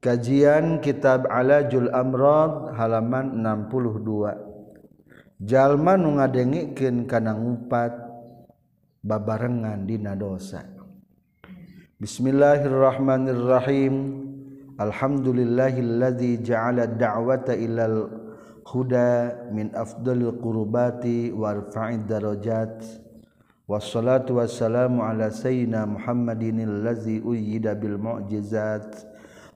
Kajian Kitab Alajul Amrad halaman 62. Jalma nu ngadengikeun kana ngumpat babarengan dina dosa. Bismillahirrahmanirrahim. Alhamdulillahilladzi ja'ala ad-da'wata ilal huda min afdalil qurbati warfa'id darajat. Wassalatu wassalamu ala sayyidina Muhammadinil ladzi uyyida bil mu'jizat.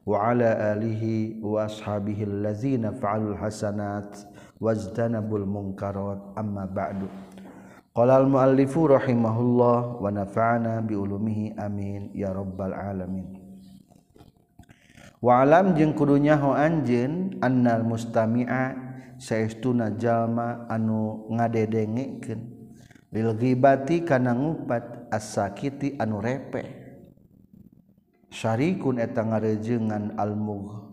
وعلى alihi وأصحابه الذين fa'alul hasanat wajtanabul munkarat amma ba'du qala al رحمه rahimahullah wa nafa'ana bi ulumihi amin ya rabbal alamin wa alam jeung kudunya ho anjeun annal mustami'a saestuna jalma anu ngadedengkeun lil ghibati kana ngupat as-sakiti anu repeh syarikun eta ngarejengan almug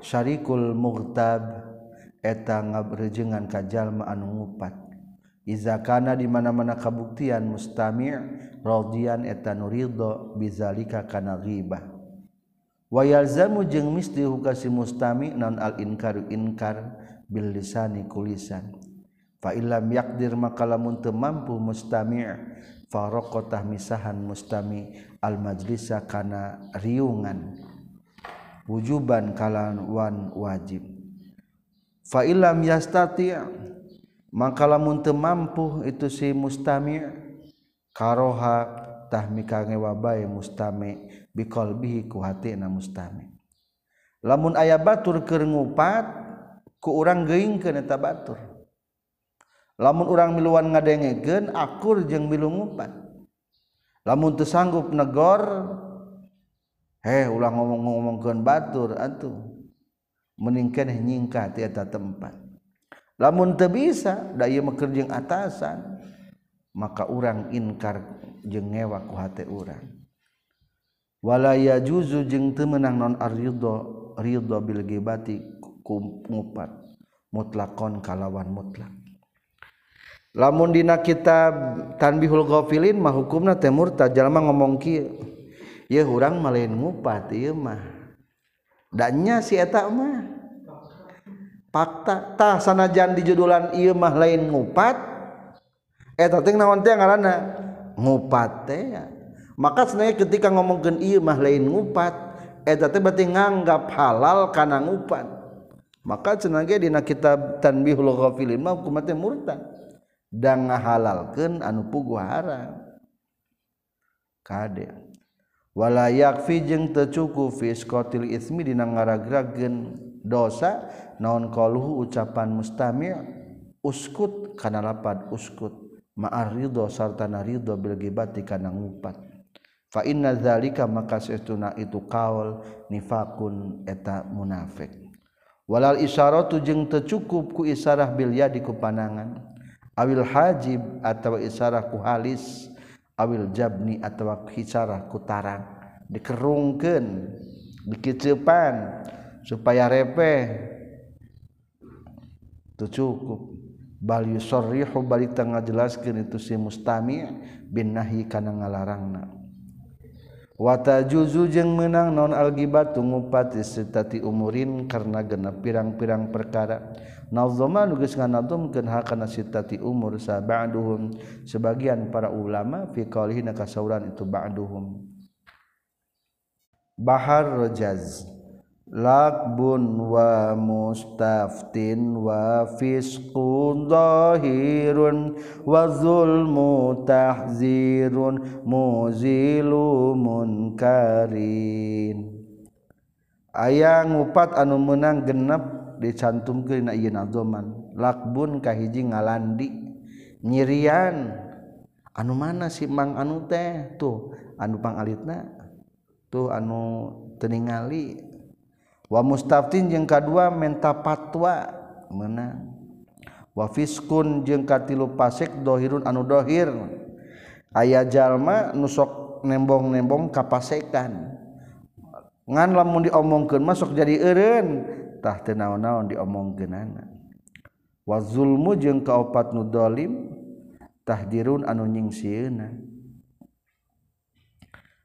syarikul mughtab eta ngarejengan kajalma anu ngupat. Iza kana di mana-mana kabuktian mustami' radian eta nurido bizalika kana ghibah. Wa yalzamu jeung misti hukasi mustami non al inkaru inkar bil lisani kulisan. Fa illam yaqdir maka lamun teu mampu mustami' faraqatah misahan mustami al majlisa kana riungan wujuban kalawan wajib. Fa illam yastati maka lamun teu mampu itu si mustami karoha tah mikange wabae mustami biqalbihi ku hatina mustami. Lamun aya batur keur ngupat ku urang geuingkeun eta batur. lamun urang miluan ngadengegen akur jeung milungupan lamun teu sanggup negor heh ulang ngomong-ngomongkeun batur atuh. Mending keneh nyingkah ti tempat. Lamun teu bisa da ieu mah jeung atasan maka urang inkar jeung ngewa ku hate urang. Wala yajuzu jeung teu meunang non aridho ridho bil gibati ku ngupat mutlakon kalawan mutlak. Lamun dina kitab tanbihul ghafilin mah hukumna teh murtad jalma ngomong kieu ye urang mah lain ngupat ieu mah. Da nya si eta mah. Fakta tah sanajan di judulan ieu mah lain ngupat eta teh naon teh ngaranna? Ngupat teh. Maka sebenarnya ketika ngomongkeun ieu mah lain ngupat eta teh berarti nganggap halal kana ngupat maka cenah dina kitab tanbihul ghafilin mah hukum teh murtad dan ngahalalkeun anu pugu haram. Kade. Wala yakfi jeung teu cukup fi isqatil ismi dina ngaragrageun dosa naon qaluhu ucapan mustami' uskut kana lapad uskut. Ma'ar ridho sarta narido bil ghibati kana ngupat. Fa inna dzalika maka setuna itu kaul nifakun eta munafik. Walal isyaratu jeung teu cukup ku isyarah bil yadi ku panangan awil hajib atau isarah ku halis awil jabni atau isarah ku tarang. Dikerungkeun dikiceupan supaya repeh. Itu cukup. Bal yusorrihu balik tengah jelaskan itu si mustami bin nahi kana ngalarangna. Wata juzu jeung menang non algibat ngupati setati umurin karena genep pirang-pirang perkara. Nazoma nugus nganazumkeun hakana sitati umur sabaduhum sebagian para ulama fi qaulihina kasauran itu ba'duhum. Bahar Rajaz lakbun wa mustaftin wa fisqun zahirun wa zulmu tahzirun muzilu munkarin. Aya ngupat anu menang genep dicantumkeun ayeuna doman lakbun kahiji ngalandi nyirian. Anu mana si mang anu teh? Tuh anu pangalitna. Tuh anu teningali wa mustaftin jeung kadua menta patwa menang wa fiskun jeung katilu pasek dohirun anu dohir. Aya jalma nusok nembong-nembong kapasekan. Ngan lamun diomongkeun masuk jadi eureun. Tah teu naon-naon diomongkeunana. Wa zulmu jeung kaopat nu zalim tahdirun anu nyingsieunan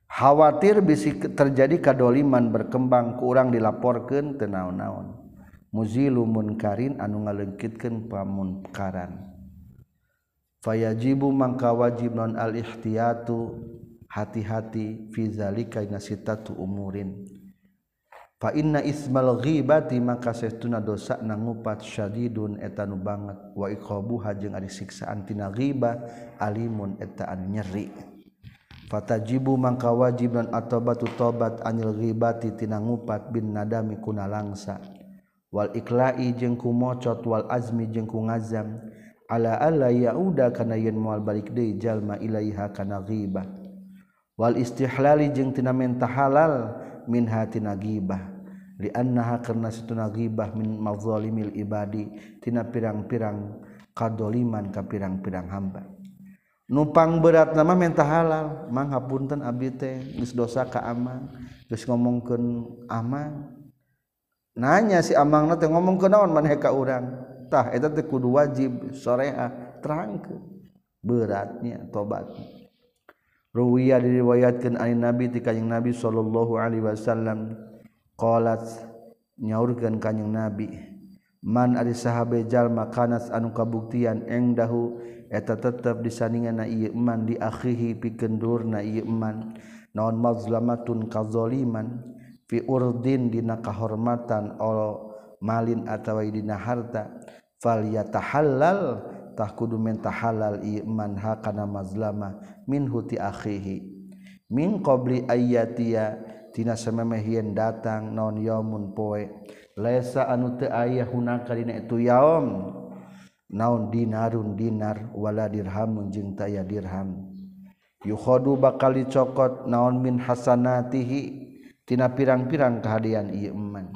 khawatir bisi terjadi kadoliman berkembang kurang dilaporkan tenaon-naon muzilu munkarin anu ngalengkitkan pamunkaran. Fayajibu mangka wajib non al ihtiyatu hati-hati fi zalika nasitatu umurin. Fa inna ismal ghibati maka saestuna dosa nangupat syadidun eta nu banget. Wa iqabuha jeung ari siksaan tina ghibah alimun eta anu nyeri. fatajibu mangka wajib dan atobatu tobat anil ghibati tina ngupat bin nadami kuna langsa. Wal iklai jeung ku mocot wal azmi jeung ku ngazam. Ala alla yauda kana yen moal balik deui jalma ilaiha kana ghibah. Wal istihlali jeung tina menta halal minha tina ghibah. Li annaha karna satuna ghibah min mazalimil ibadi tina pirang-pirang kadoliman ka pirang-pirang hamba. nupang berat nama minta halal. Mang hapunten abdi teh geus dosa ka amang geus ngomongkeun amang. Nanya si amangna teh ngomongkeun naon maneh ka urang. Tah eta teh kudu wajib soreha terangkeun. Beratnya tobat Ruwiya diriwayatkeun ani Nabi ti kanjeng Nabi sallallahu alaihi wasallam. Qalat nyaurkeun kanjeng Nabi man ari sahabe jalma kanas anu kabuktian engdahu eta tetap disandingan na iman diakhihi pikendur na iman naon mazlamatun kazoliman fi urdin dina kahormatan Allah malin atawa dina harta. Fal yatahallal tah kudu mentahalal iman hakana mazlama min huti akhihi. Min qabli ayatiya tina samemehian datang naon yaumun poe. Laisa anu teu aya hunaka dina itu yaum. naon dinarun dinar wala dirhamun jeung taya dirham. Yukhodu bakal dicokot naon min hasanatihi tina pirang-pirang kehadian ieu eman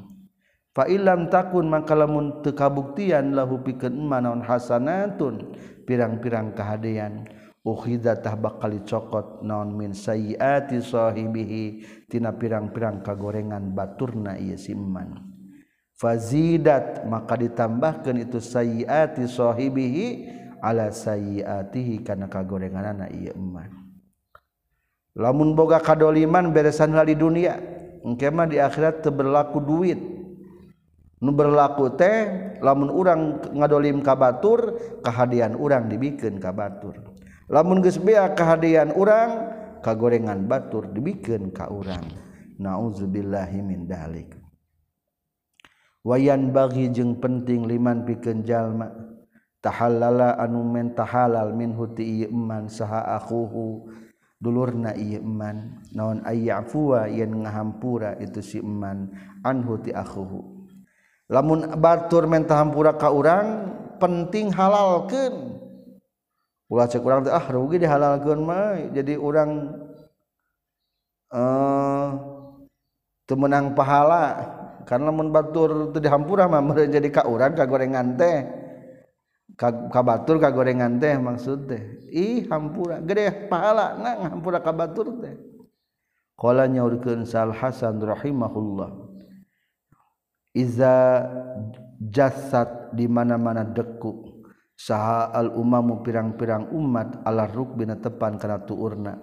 fa illam takun maka lamun teu kabuktian lahu pikeun eman naon hasanatun pirang-pirang kehadian ukhidha tah bakal dicokot naon min sayyiati sahibihi tina pirang-pirang kagorengan baturna ieu si fazidat maka ditambahkan itu sayiati sahibihi ala sayiatihi karena kagorengan anak iya eman lamun boga kadoliman beresan di dunia engkema di akhirat terberlaku duit. Nu berlaku teh lamun urang ngadolim kabatur kehadian urang dibikin kabatur lamun geus bea kehadian urang kagorengan batur dibikin ka urang. Naudzubillahi min dalik. wayan bagi jeung penting liman pikeun jalma tahallala anu menta halal min huti iman saha akuhu. Dulurna ieu iman naon ayyafuwa yen ngahampura itu si iman anhu ti akuhu. Lamun batur menta hampura ka urang penting halalkeun. Ulah cek urang teh ah rugi dihalalkeun mah. Jadi urang eh uh, temenang pahala. karena mun batur teu dihampura mah meureun jadi kauran ka gorengan teh. Ka, ka batur ka gorengan teh maksud teh. Ih hampura gede pahala nah hampura ka batur teh. Qala nyaurkeun sal hasan rahimahullah. Iza jasad di mana-mana deku saha al umamu pirang-pirang umat ala rukbina tepan kana tuurna.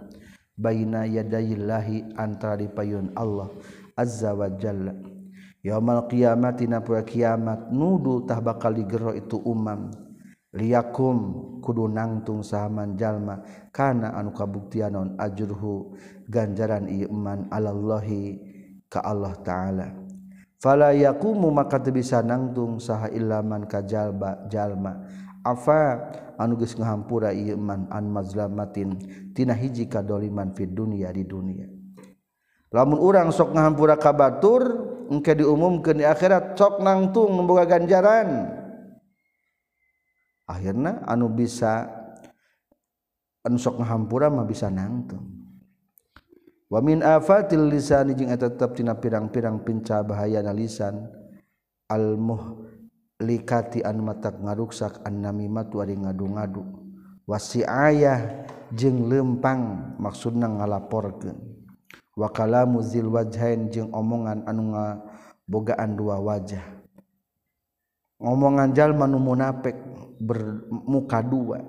Baina yadayillahi antara di payun Allah azza wa jalla. yaumal kiamat tina poe kiamat nudu tah bakal digero itu umam. Liyakum kudu nangtung sahaman jalma. Kana anu kabuktian non ajurhu ganjaran ieu iman alallahi ka Allah taala. Fala yakumu maka teu bisa nangtung saha ilaman ka jalba jalma. Afa anu geus ngahampura ieu iman an mazlamatin tina hiji kadoliman fid dunya di dunia. lamun urang sok ngahampura kabatur engke diumumkan di akhirat sok nangtung membuka ganjaran. Akhirnya anu bisa anu sok ngahampura mah bisa nangtung. Wa min afatil lisani jeung eta tetep tina pirang-pirang pinca bahaya na lisan al muhlikati an matak ngaruksak an namimatu ari ngadu-ngadu. Wasiayah jeung lempang maksudna ngalaporkeun. wakala muzil wajhain jeung omongan anu ngabogaan dua wajah. Ngomongan jalma nu munafik bermuka dua.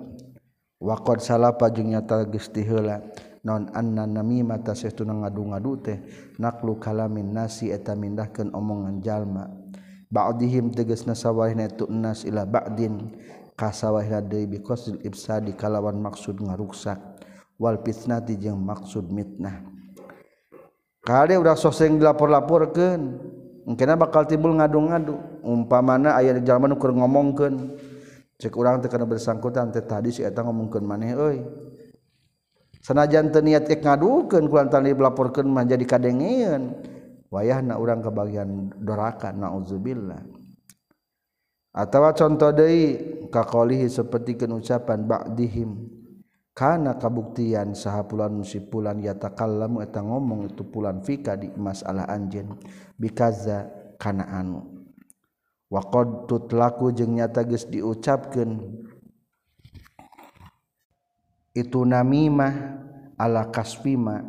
Waqad salapa jeung nyata geus heula non anna namimah tasaytuna ngadu-ngadu teh. Naklu kalamin nasi eta mindahkeun omongan jalma. Ba'dihim tegasna sawahina tu nas ila ba'din. Kasawahina deui biqasil ibsadi kalawan maksud ngaruksak. Wal fitnati jeung maksud mitnah. kali udah soseng dilapor-laporkan mungkin bakal timbul ngadu-ngadu. Umpamana ayah di jalan keur ngomongkan cek orang terkena bersangkutan teh tadi si eta ngomongkan maneh euy. Sanajan teu niat ek ngadukeun kulantaran dilaporkeun mah jadi kadengeun wayahna urang kebagian doraka naudzubillah atawa contoh deui kaqolihi sapertikeun ucapan ba'dihim. karena kabuktian saha pulan musipulan yatakallamu eta ngomong itu pulan fika di masalah anjeun. Bikaza kana anu. Waqad tutlaku jeung nyata geus diucapkeun. Itu namimah ala kasfima.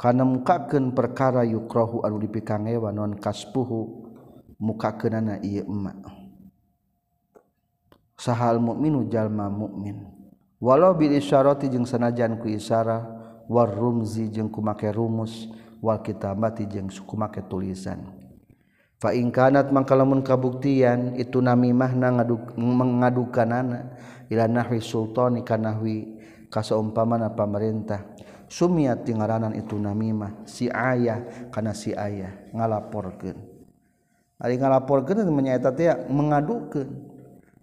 Kana mukakeun perkara yukrahu anu dipikangewa non kaspuhu mukakeunana ieu emak. Sahal mukminu jalma mukmin walau bil isyarati jeung sanajan ku isyara war rumzi jeung kumake rumus wal kitabati jeung kumake tulisan. Fa in kanat mangkalamun kabuktian itu namimahna ngaduk mengadukanana ila nahwi sultani kanahwi kasaumpamana pamarentah sumiat tingaranan itu namimah si ayah kana si ayah ngalaporkeun. Ari ngalaporkeun menyaeta teh mengadukeun.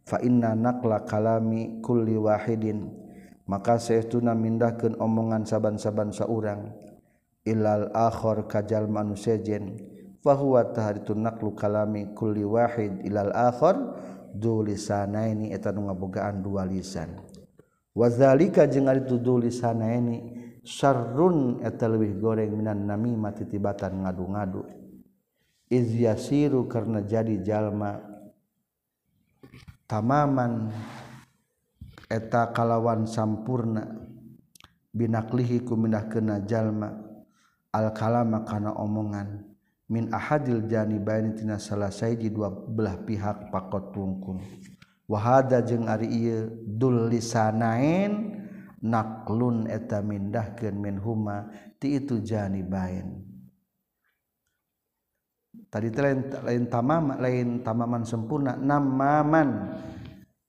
fa inna naqla kalami kulli wahidin. Maka saestuna mindahkeun omongan saban-saban saurang. Ilal akhir kajal manusejen fa huwa tahritu naqlu kalami kulli wahid ilal akhir du lisanaini. Eta nu ngabogaan dua lisan. Wazalika jeung ari tu du lisanaini syarrun eta leuwih goreng minan namimah titibatan ngadu-ngadu. Iz yasiru karena jadi jalma. tamaman eta kalawan sampurna binaklihi kuminah jalma al-kalama kana omongan min ahadil janibaini tina salah saiji dua belah pihak pakot tungkul wahada jeung ari ieu dul lisanain naklun eta mindahkeun min huma ti itu janibain. tadi lain lain tamam lain tamaman sempurna namaman.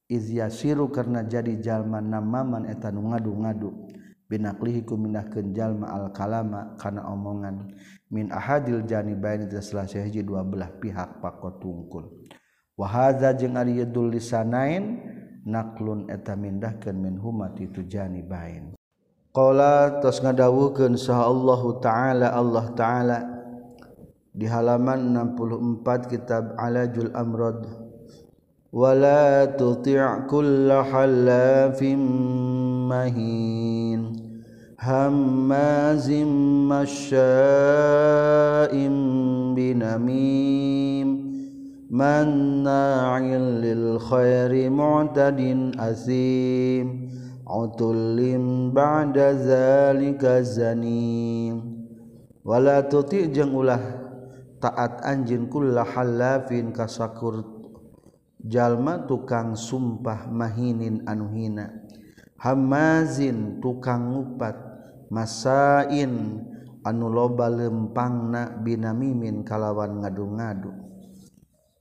Iz yasiru karena jadi jalma namaman eta nu ngadu-ngadu. Binaklihi ku mindahkeun jalma al kalama kana omongan. Min ahadil janibain itu salah sahiji dua belah pihak pakot tungkul wa hadza jeung ari yadul lisanain naklun eta mindahkeun min huma itu janibain qala tos ngadawukeun saha Allah taala Allah taala di halaman 64 kitab Alajul Amrad. Wala tuti' kulla halafim mahin hammazim masya'im binamim Manil lilkhoiri motadin asim Olim badazalizaninwala tuti jeng ulah taat anjin kulla halafin kasakur jalma tukang sumpah mahinin anu hina. Hamazin tukang ngupat masain anu loba lempangna binamimin kalawan ngadu-ngadu.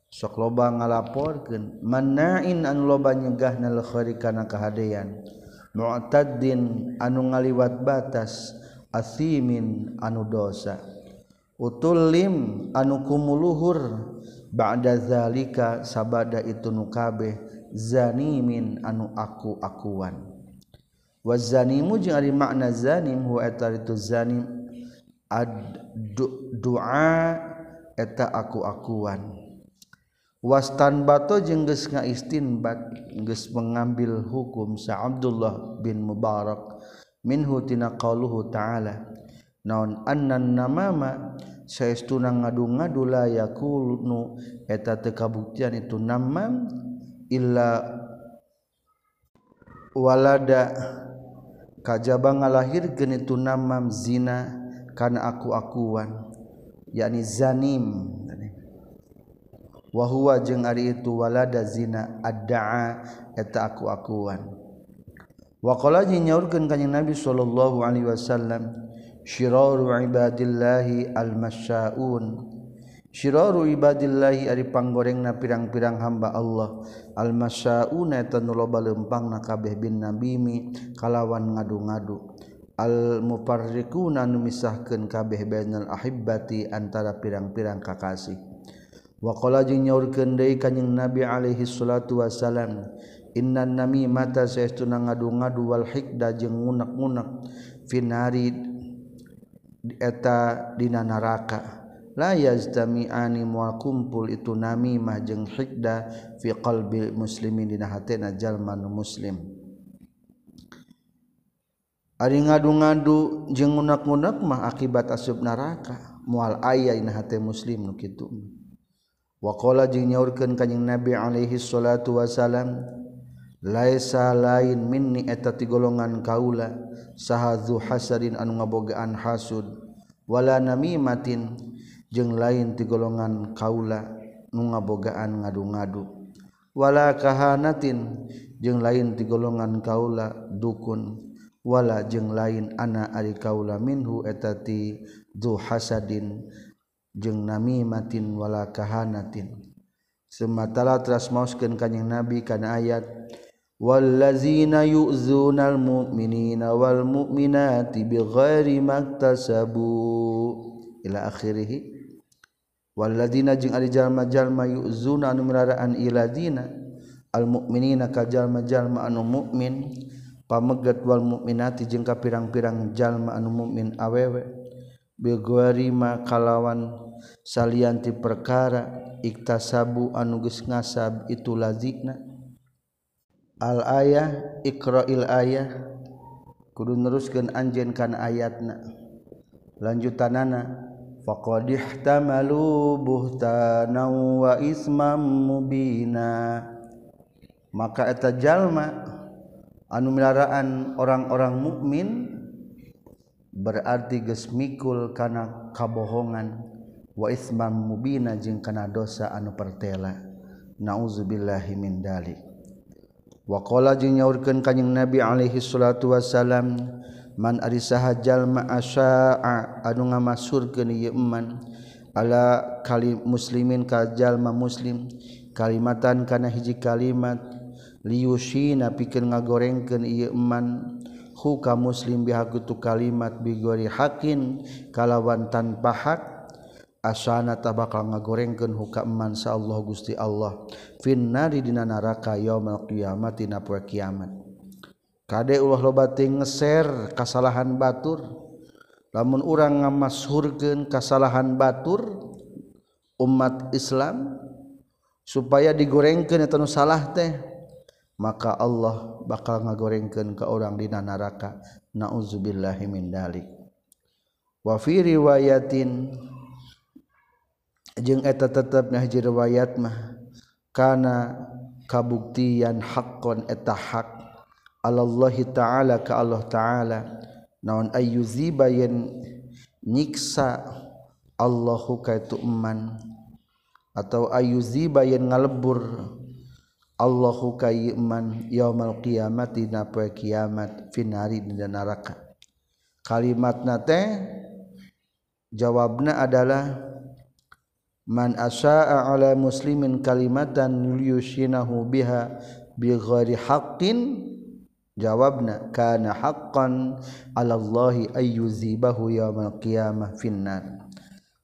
Sok loba ngalaporkeun manain anu loba nyegahna lekhari kana kahadean. Mu'taddin anu ngaliwat batas asimin anu dosa. utulim ba'da zalika sabada itu nukabeh zanimin anu aku akuan wazanimu jeung ari makna zanim hu eta itu zanim. Ad du'a eta aku akuan wastan bato jeung geus ngaistinbat geus mengambil hukum sa Abdullah bin Mubarak minhu tina qauluhu ta'ala. naon annan namama saestuna ngadu-ngadu la yakunu eta teu kabuktian itu namam illa walada. Kajaba ngalahirkeun itu namam zina kana aku-akuan yakni zanim. Wahwa jeung ari itu walada zina adda'a eta aku-akuan. Waqala nyaurkeun kanjing Nabi sallallahu alaihi wasallam syiraru ibadillahi almasyaun syiraru ibadillahi ari panggorengna pirang-pirang hamba Allah. Almasyaun eta nu loba lempangna kabeh bin nabimi kalawan ngadu-ngadu. al mufarriquna nu misahkeun kabeh bainal ahibbati antara pirang-pirang kakasih wa qala jeung nyaurkeun deui kanjing nabi alaihi salatu wasalam Inna nami mata saestuna ngadu-ngadu wal hikda jeung ngunak-ngunak finari eta dina naraka. La yaztami'ani mual kumpul itu namimah jeung hikda fi qalbi muslimin dina hatena jalma nu muslim. Ari ngadu-ngadu jeung ngunak-ngunak mah akibat asub neraka mual aya dina hate muslim nu kitu. Wa qala jeung nyaurkeun kanjing nabi alaihi salatu wasalam laisa lain minni eta ti golongan kaula sahadzu hasadin anu ngabogaan hasud. Wala namimatin jeung lain ti golongan kaula nu ngabogaan ngadu-ngadu. Wala kahanatin jeung lain ti golongan kaula dukun. Wala jeung lain ana ari kaula minhu eta ti dzu hasadin jeung namimatin wala kahanatin. Sematala teras mauskeun kanjing nabi kana ayat Walazina yu'zunal mu'minina wal mu'minati bighairi maktasabu ila akhirih Walazina jeung ari jalma-jalma yu'zuna anu miraraan iladina al mu'minina ka jalma-jalma anu mukmin pamegat wal mu'minati jeung ka pirang-pirang jalma anu mukmin awewe. Bighairi kalawan salianti perkara. Iktasabu anu geus ngasab itu lazina al ayah Iqroil ayah kudu neruskan anjen kan ayatna. Lanjutan nana faqadih tamalu buhtana wa ismam mubina. Maka eta jalma anu milaraan orang-orang mukmin berarti geus mikul kana kabohongan. Wa ismam mubina jeung kana dosa anu pertela. Nauzubillahi min dalik. waqa nyaurkan kanyeng nabi Alaihi salatu Wasallam man ari sahajal anu ngamasurkeun ieu iman ala kali muslimin kajallma muslim kalimatan kana hiji kalimat liushi na ngagorengkeun ieu iman hu ka muslim bihakutu kalimat bigori hakin kalawan tanpa hak asana ta bakal ngagorengkeun hukaman sa Allah Gusti Allah. Finnari dina neraka yaumul qiyamati na poe kiamat. Kade ulah loba ngeser kasalahan batur? Lamun urang ngamashurkeun kasalahan batur umat Islam supaya digorengkeun eta nu salah teh maka Allah bakal ngagorengkeun ka orang dina neraka naudzubillahi min dalik. Wa fi riwayatin jeung eta tetep nahji riwayat mah kana kabuktian haqqon eta hak Allahi ta'ala ka Allah ta'ala. Naon ayyuziba yen nyiksa Allahu kaitu eman. Atau ayyuziba yen ngalebur Allahu kaiman yaumal qiyamati na poe kiamat finari dina neraka. Kalimatna teh jawabna adalah man asya'a ala muslimin kalimatan yushinahu biha bi ghairi haqqin jawabna kana haqqan ala Allahi ayyuzibahu yawmal qiyamah finnar.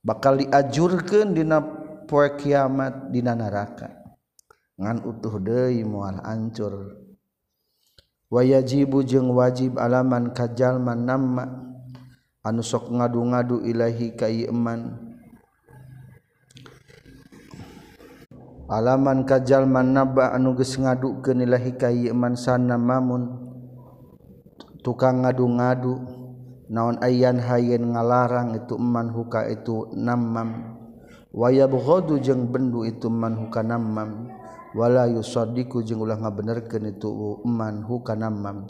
Bakal diajurkeun dina poe kiamat dina neraka. Ngan utuh deui moal ancur. Wayajibu jeung wajib alaman kajalman nama anu sok ngadu-ngadu ilahi ka ieu iman alaman kajjalman naba anuges ngadu ke nilahi kayman sana mamun. Tukang ngadu-ngadu naon ayan hayen ngalarang itu eman huka itu namam waya bukhodu jeng bendu itu man huka namam wala yusadiku jeng ulah ngabenerkeun itu man huka namam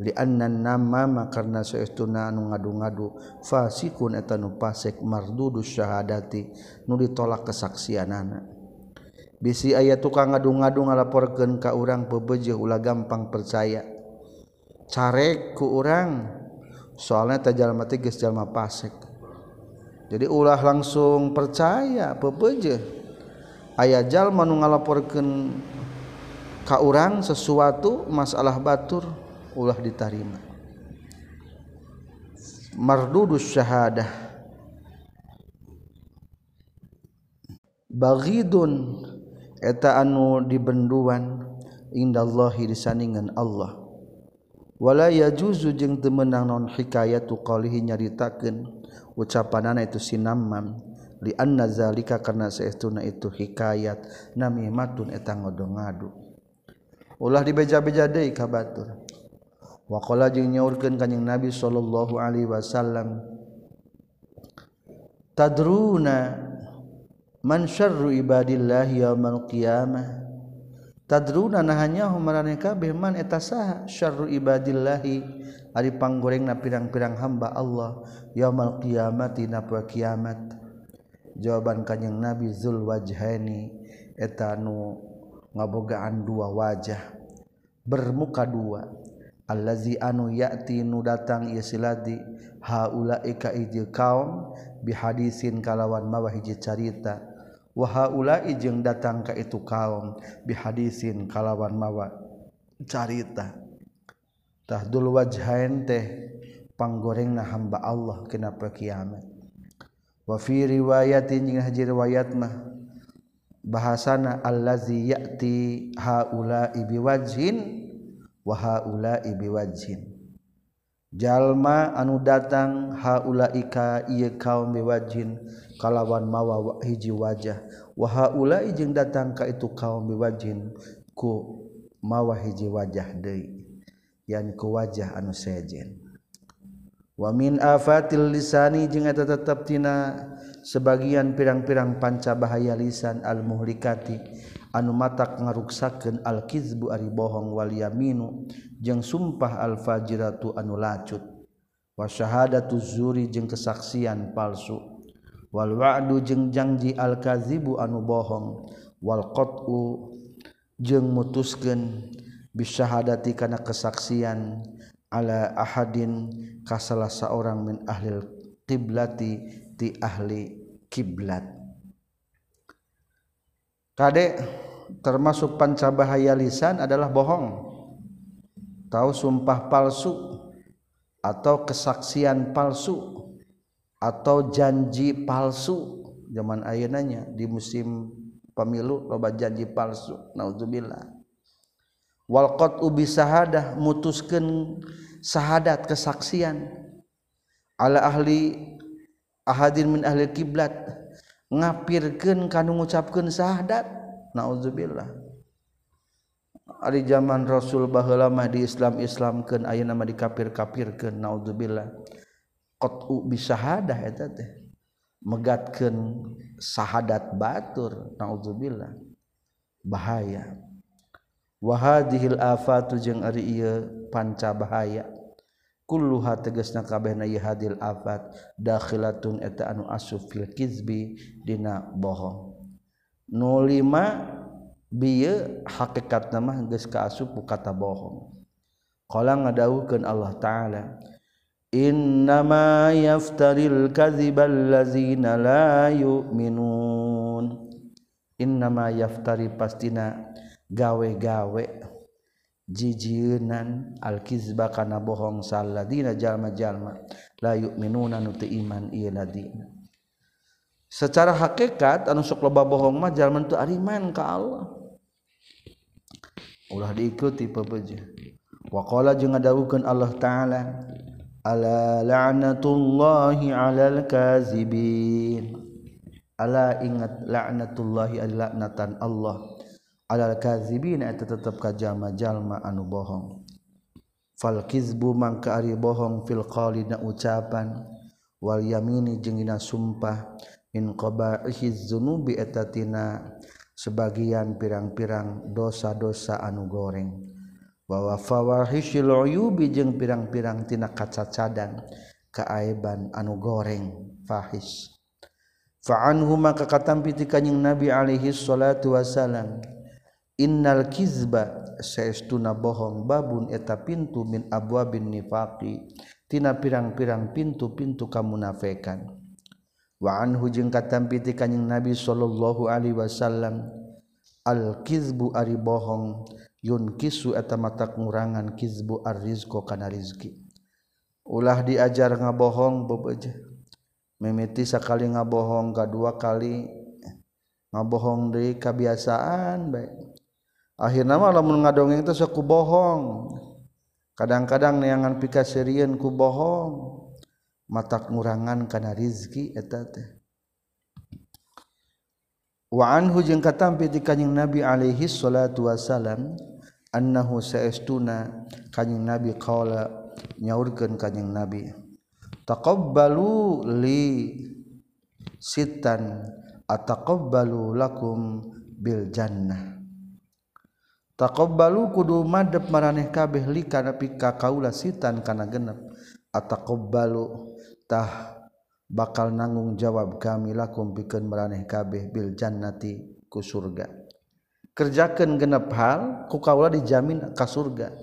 li anna namama karna saestuna anu ngadu-ngadu fasikun eta nu pasek mardudus syahadati nu ditolak kesaksianana. bisi ayat tukang ngadung-ngadung ngalaporkeun ka urang pebeje ulah gampang percaya. Carek ku orang soalnya jalma mati geus jalma pasek. Jadi ulah langsung percaya pebeje ayah jalma nu ngalaporkeun ka urang sesuatu masalah batur ulah ditarima. Mardudus syahadah. Baghidun eta anu dibenduan indallahi disaningan Allah. Wala yajuzu jeung jeung temenang non hikayatu qalihi nyaritakeun ucapanana itu sinamman li anna zalika karena saestuna itu hikayat namimatun eta ngodongadu ulah dibeja-beja deui ka batur. Waqala jeung nyaurkeun kanjing Nabi sallallahu alaihi wasallam tadruna man syarru ibadillah yaumal qiyamah. Tadruna nahanya humarane kabeh man eta saha. Syarru ibadillah ari panggoreng na pirang-pirang hamba Allah yaumal qiyamati na poe kiamat. Jawaban kanjing nabi zul wajhaini eta nu ngabogaan dua wajah. Bermuka dua. Allazi anu ya'ti nu datang ieu siladi haulaika ijil kaum bihadisin kalawan mawa hiji carita. wahaula ijeng datang ka itu kaum bihadisin kalawan mawa. Carita. Tahdul wajhain teh panggoreng na hamba Allah kenapa kiamat wa fi riwayatin jeung haji riwayat mah bahasana allazi ya'ti haula ibiwajhin wa haula ibiwajhin jalma anu datang haulaika ieu kaum biwajin kalawan mawa hiji wajah. Wa haulai jeung datang ka itu kaum biwajin ku mawa hiji wajah deui yani ku wajah anu sejen. Wa min afatil lisani jeung eta tetep tina sebagian pirang-pirang panca bahaya lisan al muhlikati anu matak ngaruksakeun al-kizbu ari bohong wal yaminu jeung sumpah al-fajiratu anu lacut. Wa syahadatu zuri jeung kesaksian palsu. Wal wa'du jeung janji al-kazibu anu bohong. Wal qat'u jeung mutuskeun bisyahadati kana kesaksian ala ahadin ka salah saorang min ahli qiblati ti ahli kiblat kade termasuk pancabahaya lisan adalah bohong. Tahu sumpah palsu atau kesaksian palsu atau janji palsu. Zaman ayeunanya di musim pemilu loba janji palsu naudzubillah. Wal qat'u bi sahadah mutuskeun sahadat kesaksian. Ala ahli ahadin min ahli kiblat ngapirkan kanu ngucapkeun syahadat. Naudzubillah Ari zaman Rasul baheula mah di Islam Islamkeun ayeuna mah dikafir-kafirkeun naudzubillah qat'u bisahadah eta teh. Megatkeun sahadat batur. Naudzubillah bahaya. Wa hadhil afatu jeung ari ieu panca bahaya. kulluha tegesna kabeh na hadil afat dakhilatun eta anu asuf fil kizbi dina bohong. Nu lima bieu hakikatna mah geus kaasup ku kata bohong. Qala ngadawukeun Allah taala innama yaftaril kadzibal ladzina la yu'minun. Innama yaftari pastina gawe-gawe. jijiunan alkizba kana bohong saladina jalma-jalma. La yu'minuna nu teu iman ieu ladina secara hakikat anu sok loba bohong mah jalma teu ariman ka Allah. Ulah diikuti pepeje wa qala jeung ngadawukeun Allah taala ala la'natullahi alal kazibin. Ala ingat la'natullahi al la'natan Allah. alal kazibin eta tetep ka jalma-jalma anu bohong. Fal kizbu mangka ari bohong fil qalina ucapan. Wal yamini jeung dina sumpah. In qaba'ihi dzunubi eta tina sebagian pirang-pirang dosa-dosa anu goreng. Bahwa fawahishil uyubi jeung pirang-pirang tina kacacadan kaaiban anu goreng. Fahis. Fa anhu maka katampi ti kanjing nabi alaihi salatu wasalam Innal kizba saestuna bohong babun eta pintu min abwa bin nifaqi tina pirang-pirang pintu-pintu kamunafikan. Wa anhu jeung katampi ti kanjing Nabi sallallahu alaihi wasallam al kizbu ari bohong yun kisu eta mata ngurangan kizbu arrizqo kana rizki. Ulah diajar ngabohong bebeje. Mimiti sakali ngabohong kadua kali ngabohong deui kabiasaan baik. akhirnya mah lamun ngadongeng teh sok bohong. Kadang-kadang neangan pika seureun ku bohong. Mata ngurangan kana rizki eta teh. Wa anhu jeung katampi ti kanjing nabi alaihi salatu wasalam annahu saestuna kanjing nabi qala nyaurkeun kanjing nabi taqabbalu li sitan ataqabbalu lakum bil jannah. takobalu kudu madep maraneh kabeh li kana pika kaula sitan kana genep. Ataqabbalu tah bakal nanggung jawab kami lakum pikeun maraneh kabeh bil jannati ku surga. Kerjakeun genep hal ku kaula dijamin ka surga.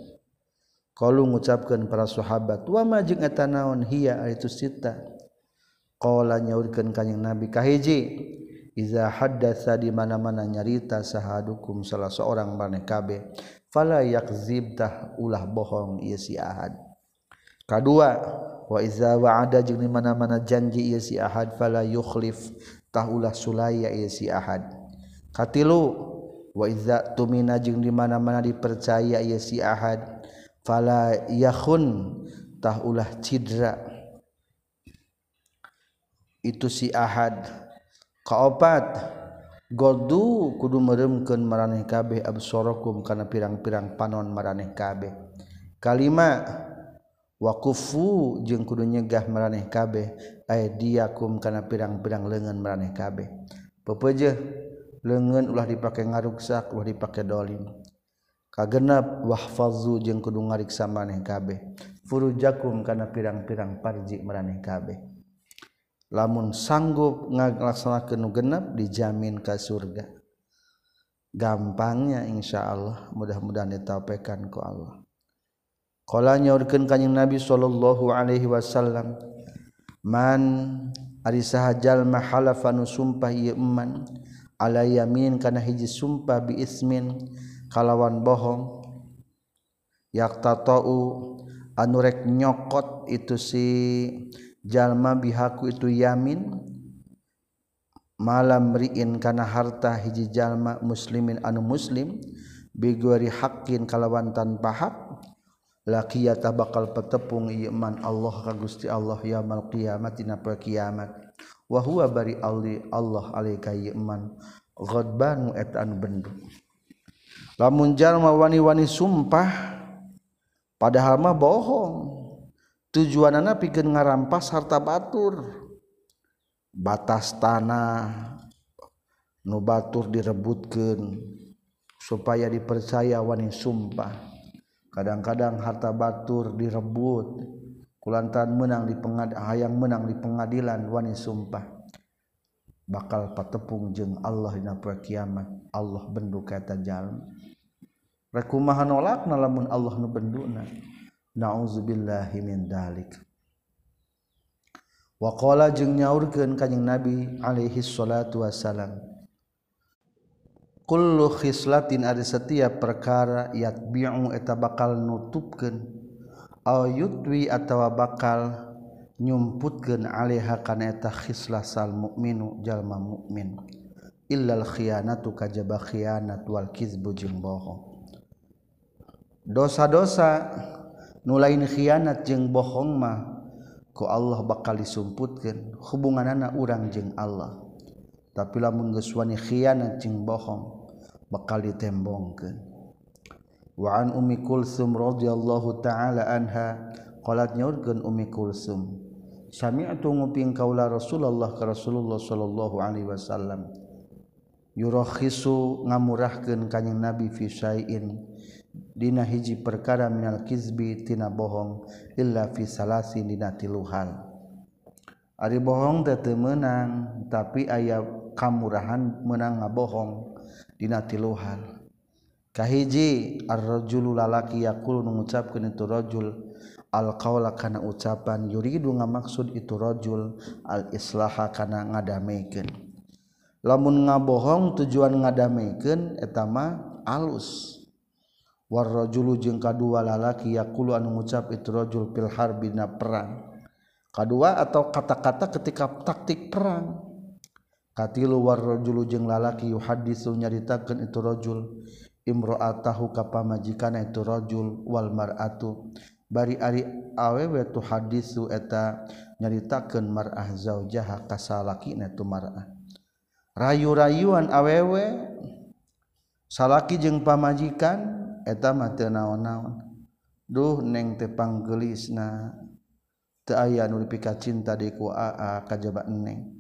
Qalu ngucapkeun para sahabat wa ma jeung eta naon hiya? Itu sita. Qala nyaurkeun kanjing nabi kahiji Iza haddasa di mana-mana nyarita sahadukum salah seorang maneh kabeh fala yakzibtah ulah bohong ieu si ahad. Kadua wa iza wa'ada jeung di mana-mana janji ieu si ahad fala yukhlif tah ulah sulaya ieu si ahad. Katilu wa iza tumina jeung di mana-mana dipercaya ieu si ahad fala yakhun tah ulah cidra itu si ahad kaopat. Godu kudu meremken maraneh kabeh absorokum kana pirang-pirang panon maraneh kabeh. Kalima wakufu jeung kudu nyegah maraneh kabeh. Aya diakum kana pirang-pirang lengan maraneh kabeh. Pepeje lengan ulah dipake ngaruksak ulah dipake dolim. Kagenap wahfazu jeung kudu ngariksa maraneh kabeh. Furujakum kana pirang-pirang parji maraneh kabeh. lamun sanggup ngalaksanakeun nu genep dijamin ke surga. Gampangnya insya Allah. Mudah-mudahan ditapekan ku Allah. Kala nyaurkeun kanjing Nabi sallallahu alaihi wasallam man ari sahajal mahalafa nu sumpah ieu iman ala yamin kana hiji sumpah bi ismin kalawan bohong yaqtatau anu rek nyokot itu si jalma bihaku itu yamin. Malam riin kana harta hiji jalma muslimin anu muslim. Bigori hakin kalawan tanpa hak. Laqiyata bakal petepung iman Allah ka Gusti Allah yaumul qiyamah dina kiamat. Wa huwa bari alli Allah alaika iman. Ghadbanu eta anu bendu. Lamun jalma wani-wani sumpah padahal mah bohong. tujuanana pikeun ngarampas harta batur. Batas tanah nu batur direbutkeun supaya dipercaya wani sumpah. Kadang-kadang harta batur direbut kulantan menang di pengad hayang menang di pengadilan wani sumpah. Bakal patepung jeung Allah dina poe kiamat. Allah bendu ka eta jalma rekumaha nolak lamun Allah nu benduna. nauzubillahimin dalik. Wakola jeung nyaurkeun kanjing nabi alaihi salatu wasalam kullu khislatin ada setiap perkara yatbi'u eta bakal nutupkeun aw yutwi atawa bakal nyumputkeun alaiha kana eta khislah sal mukminu jalma mukmin illal khianatu kajaba khianat wal kizbu jeung bohong. Dosa-dosa nulain khianat jeung bohong mah ku Allah bakal disumputkan hubungan anak urang jeung Allah. Tapilah menggeswani khianat jeung bohong bakal ditembongkan wa'an Umi Kulsum radhiyallahu ta'ala anha qalat nyaurkeun Umi Kulsum sami'tu nguping kaula Rasulullah ka Rasulullah sallallahu alaihi wasallam yurakhisu ngamurahkeun kanjing Nabi fi syai'in. dina hiji perkara minal kizbi tina bohong illa fi salasi dina tiluhan ari bohong teh teu meunang tapi aya kamurahan meunang ngabohong dina tiluhan kahiji ar-rajulu lalaki yaqulu ngucapkeun itu rajul al kana ucapan yuridu ngamaksud itu rajul al islaha kana ngadamekeun lamun ngabohong tujuan ngadamekeun eta mah alus. warrajulu jeung kadua lalaki yaqulu anu ngucap itu rajul fil harbina perang. Kadua atau kata-kata ketika taktik perang. Katilu warrajulu jeung lalaki yuhaddisu nyaritakeun itu rajul imra'atahu ka pamajikanna itu rajul wal mar'atu. Bari ari awewe tu hadisu eta nyaritakeun mar'ah zaujaha ka salakina tu mar'ah. Rayu-rayuan awewe. Salaki jeung pamajikan. eta mah teu naon-naon. Duh neng tepang gelis na aya nulika cinta Aa kajaba neng.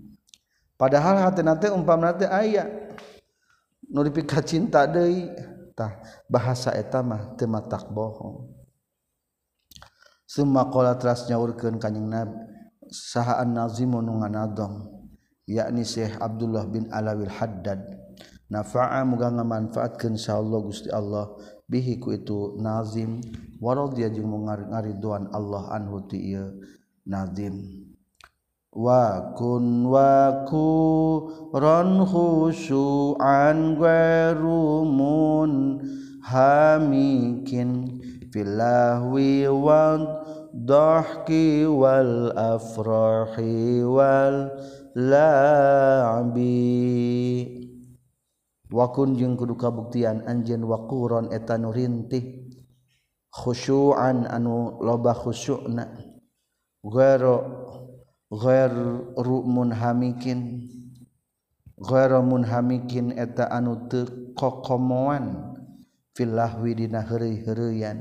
padahal hati nate umpam nate aya nu cinta deui. Tah bahasa eta mah teu matak bohong. Summa qala teras nyaurkeun kanjing nabi sahaan nazimu nu ngadong yakni Syekh Abdullah bin Alawil Haddad. Nafa'a muga ngamanfaatkeun insyaallah Gusti Allah. Bihi ku itu nazim warad dia jeung ngariduan Allah anhu ti ieu nazim. Wa kun wa ku ron khusyu'an gwarumun hamikin filahwi wa dahki wal afrahi wal la'bi wakun jeung kudu kabuktian anjeun waquron eta nu rintih khusyu'an anu loba khusyu'na. Ghairu ghairu munhamikin ghairu munhamikin eta anu teu kokomoan fil lahwi dina heureuy-heureuyan.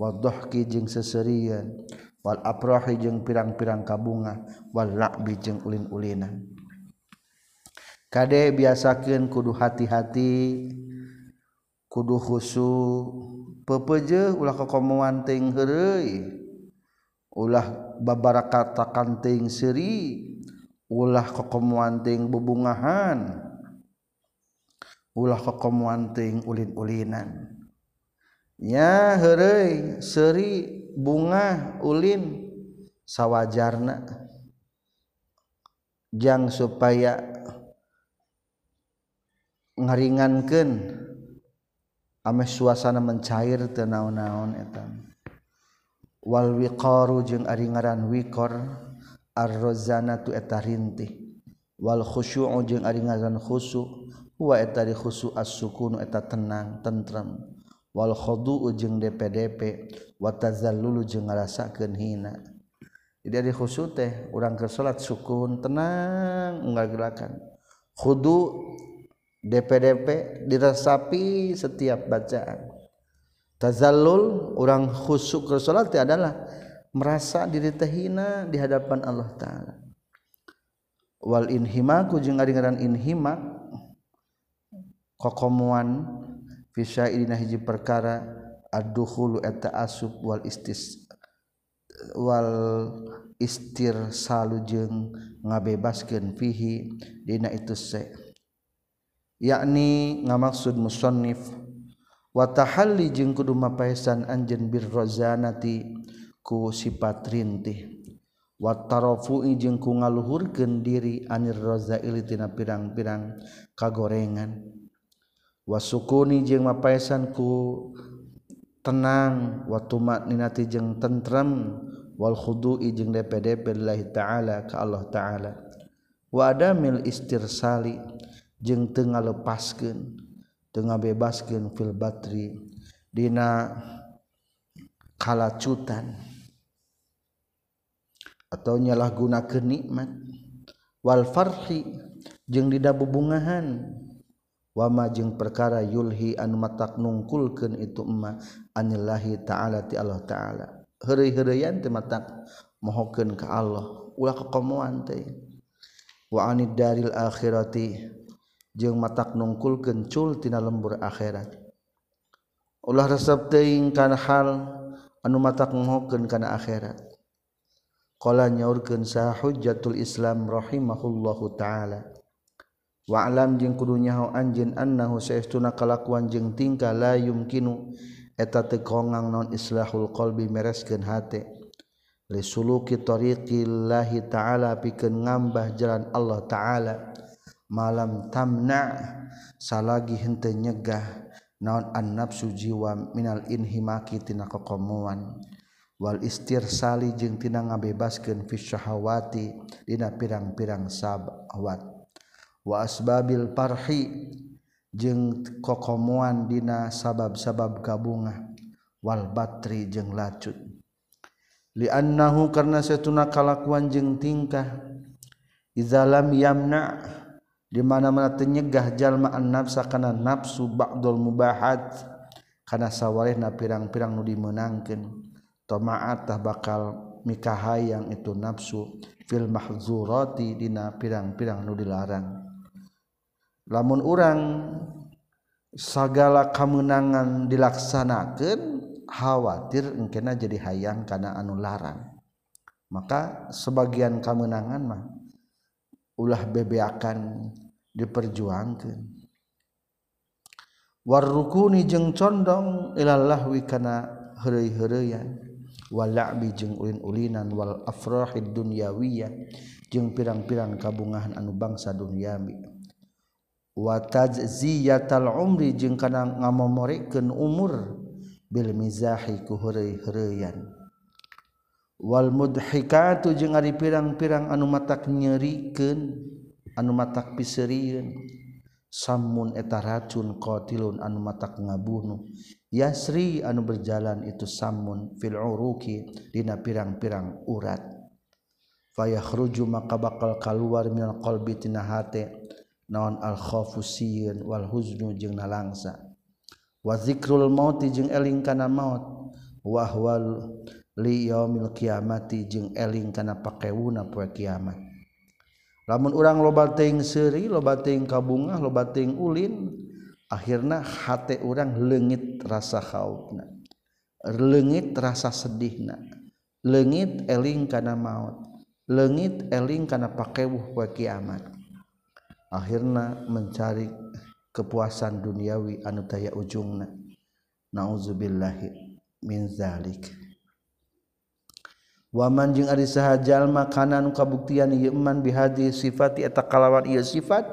Wal dhahki jeung seserian wal aprahi jeung pirang-pirang kabunga wal la'bi jeung ulin-ulinan Kadek biasakan kudu hati-hati kudu khusu. Pepeje ulah kekomuan ting heureuy ulah babara kata kanting seri ulah kekomuan ting bubungahan ulah kekomuan ting ulin-ulinan. Nya heureuy seri bunga ulin sawajarna. Jang supaya ngaringankan ame suasana mencair tenaon-naon etan wal wiqaru jeung ari ngaran wiqar ar-rozana tu eta rintih. Wal khusyu'u jeung ari ngaran khusyu wa eta di khusyu as-sukun eta tenang tentrem. Wal khudu'u jeung DPDP wa tazallulu jeung ngarasakeun hina. Jadi ari khusyu teh urang keur salat sukun tenang unggal gerakan khudu' DPDP diresapi setiap bacaan. Tazallul orang khusyuk ke salat adalah merasa diri tehina di hadapan Allah taala. Wal inhimaku jeung ari ngaran inhima kokomuan fi sya'idina hiji perkara ad-dukhulu eta asub wal istis wal istirsalu jeung ngabebaskeun fihi dina itu se' yakni ngamaksud musonif watahalli jeung kudu mapaisan anjen birrozanati ku sifat rintih. Watarofu'i jeung ku ngaluhurkeun diri anir rozaili tina pirang-pirang kagorengan. Wasukuni jeung mapaisan ku tenang. Watumat ninati jeung tentrem. Wal khudu'i jeung DPDP lillahi ta'ala ka Allah ta'ala. Wa adamil istirsali. jeung tengah lepaskan tengah bebaskan fil batri dina kalacutan atau nyalah guna kenikmat wal farhi jeung dida bubungahan. Wama jeung perkara yulhi anu matak nungkulkeun itu emma anillahi ta'ala ti Allah ta'ala. Hari-harian teu matak mohokeun ka Allah. Ulah kekomuan teh. Wa anid daril akhirati jeung matak nungkul kencul tina lembur akhirat. Ulah resep teuing kana hal anu matak ngohokeun kana akhirat. Qala nyaurkeun sa hujjatul islam rahimahullahu taala. Wa alam jeung kudu nyaho anjeun annahu saestuna kalakuan jeung tingkah la yumkinu eta teu kongang naon islahul qalbi mereskeun hate. Li suluki tariqillahi ta'ala pikeun ngambah jalan Allah ta'ala. malam tamna salagi henteu nyegah naon an nafsu jiwa minal inhimaki tina kokomuan. Wal istirsali jeung tina ngabebaskeun fi syahawati dina pirang-pirang syahwat wa asbabil parhi jeung kokomuan dina sabab-sabab kabungah wal batri jeung lacut. Liannahu karna satuna kalakuan jeung tingkah. Izalam yamna' dimana-mana tenyegah jalma nafsa karena nafsu bakdol mubahat karena sawwaleh na pirang-pirang nu dimenangkan tomaatah bakal mikaha yang itu nafsu fil mahzurati dina pirang-pirang nu dilarang. Lamun orang segala kemenangan dilaksanakan khawatir engkena jadi hayang karena anu larang. Maka sebagian kemenangan mah ulah bebe akan diperjuangkan warrukuni jeng condong ilallah wikana herei-hereian walabi jeung ulin-ulinan wal afrahid dunyawiyah jeung pirang-pirang kabungahan anu bangsa dunyawi wa tajziyatal umri jeung kana ngamomorikeun umur bil mizahi ku herei-hereian wal mudhikatu jeung ari pirang-pirang anu matak nyerikeun anu matak piseurieun samun eta racun qatilun anu matak ngabunuh. Yasri anu berjalan itu samun fil uruki dina pirang-pirang urat. Fayakhruju maka bakal kaluar minal qalbi tina hate naon al khaufu sieun wal huznu jeung nalangsa. Wa zikrul mauti jeung eling kana maut wahwal li yaumil kiamati jeung eling kana pakewuna poe kiamat. Lamun urang loba teuing seuri loba teuing kabungah loba teuing ulin akhirna hate urang leungit rasa khaufna leungit rasa sedihna leungit eling kana maut leungit eling kana pakewuh poe kiamat. Akhirna mencari kepuasan duniawi anu taya ujungna. Nauzubillahi min zalik. waman jeung ari saha jalma kana nu kabuktian ieu iman bihadhi sifati eta kalawan ieu sifat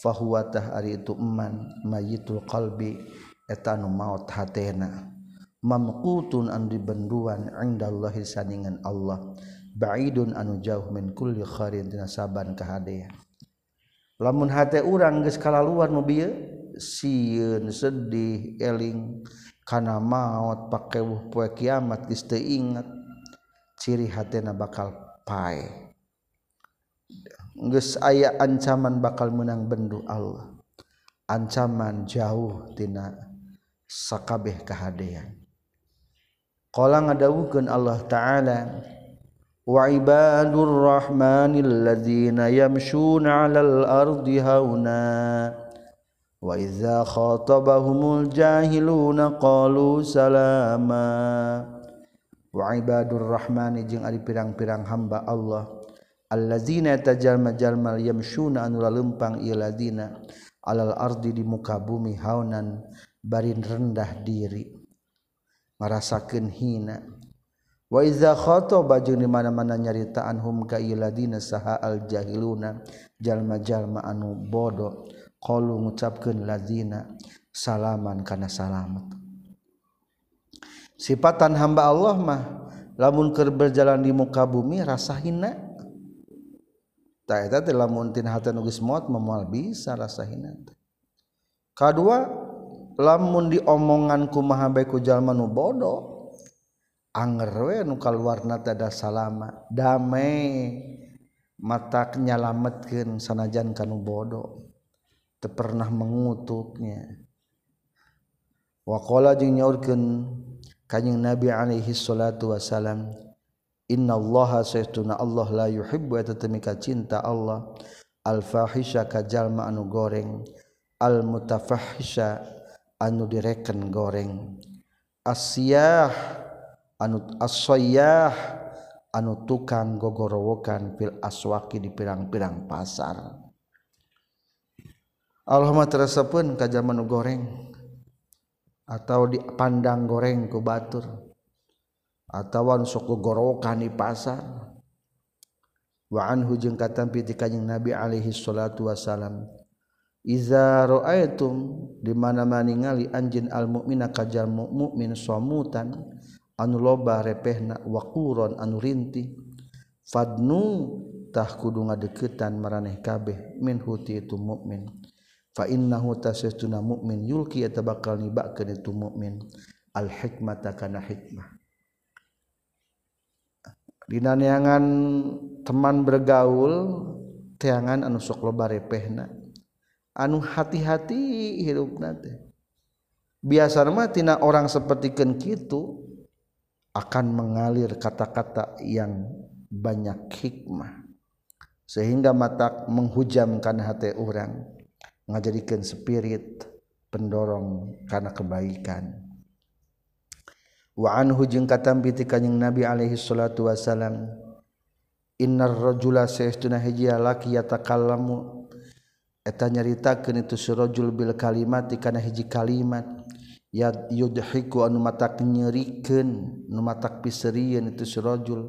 fahuwa tah ari itu iman mayitul qalbi eta nu maot hatena mamqutun an dibenduan indallahi saningan Allah baidun anu jauh min kulli kharin dina saban kahadean lamun hate urang geus kalaluan mobil sieun sedih eling kana maot pakewuh poe kiamat geus teu ingat. ciri hatena bakal pae. Geus aya ancaman bakal menang bendu Allah. Ancaman jauh tina sakabeh kahadean. Qala ngadawuhkeun Allah taala wa ibadur rahmanil ladzina yamshuna 'alal ardi hauna wa idza khatabahumul jahiluna qalu salama. waibadurrahmani jeung ari pirang-pirang hamba Allah. Allazina tajalma-jalmal yamsyuna anu lempang ieu ladina alal ardi di muka bumi haunan barin rendah diri merasakeun hina. Wa iza khataba jeung di mana-mana nyaritaan hum ka ieu ladina saha al jahiluna jalma-jalma anu bodoh. Qalu ngucapkeun ladina salaman kana salamet. sifatan hamba Allah mah lamun keur berjalan di muka bumi rasa hina. Tak eta teh lamun tina hata nu geus maot moal bisa rasa hina kadua lamun diomongan kumaha bae ku jalma nu bodoh anger we nu kaluarna teh da salama damai mata nyalametkeun sanajan kanu bodoh teu pernah mengutuknya waqala jeung nyaurkeun kanyang Nabi alaihi salatu wasalam innallaha saytuna Allah la yuhibbu atatamika cinta Allah al-fahisha kajalma anu goreng al-mutafahisha anu direken goreng asyah anu asyah anu tukang gogorowokan fil aswaki di pirang-pirang pasar. Allahumma terasa pun kajalma anu goreng. atau dipandang goreng ku batur. Atauwan suku gorokan di pasar. Waan hujung katampi di Nabi alaihi salatu Wasallam Iza ro'aitum di mana maningali anjin al mukmina kajal mukmin somutan anu loba repehna wakuron anu rinti fadnu tah kudu ngadeketan maraneh kabeh min huti itu mukmin fa innahu tasaytuna mukmin yulki eta bakal itu mukmin al hikmata kana hikmah. Dina neangan teman bergaul teangan anu sok loba repehna. Anu hati-hati hirupna teh. Biasa mah tina orang sapertikeun kitu akan mengalir kata-kata yang banyak hikmah. Sehingga mata menghujamkan hati orang. ngajadikan spirit pendorong karena kebaikan. Wa anhu jeung katampi ti kanjing Nabi alaihi salatu wasalam innar rajula saestuna hiji laki yatakallamu. Eta nyaritakeun itu si rajul bil kalimat kana hiji kalimat. Ya yudhiku anu matak nyerikeun nu matak piserieun itu si rajul.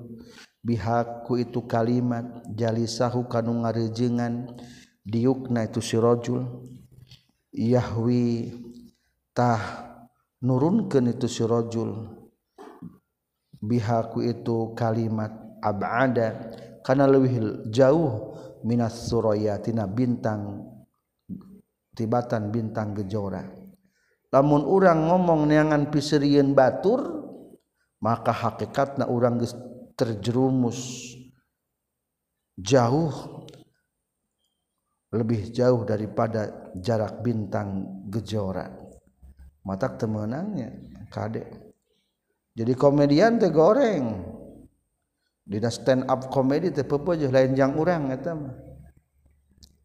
Bihaku itu kalimat jalisahu kanu ngarejengan. diukna itu sirojul Yahwi tah nurunkeun itu sirojul bihaku itu kalimat abada karena lebih jauh minas suraya tina bintang tibatan bintang gejora. Lamun urang ngomong neangan piserieun batur maka hakikatna orang terjerumus. Jauh lebih jauh daripada jarak bintang gejora. Mata temenangnya kadek jadi komedian teh goreng. Dina stand up komedi teh pepojoh lain jang urang eta mah.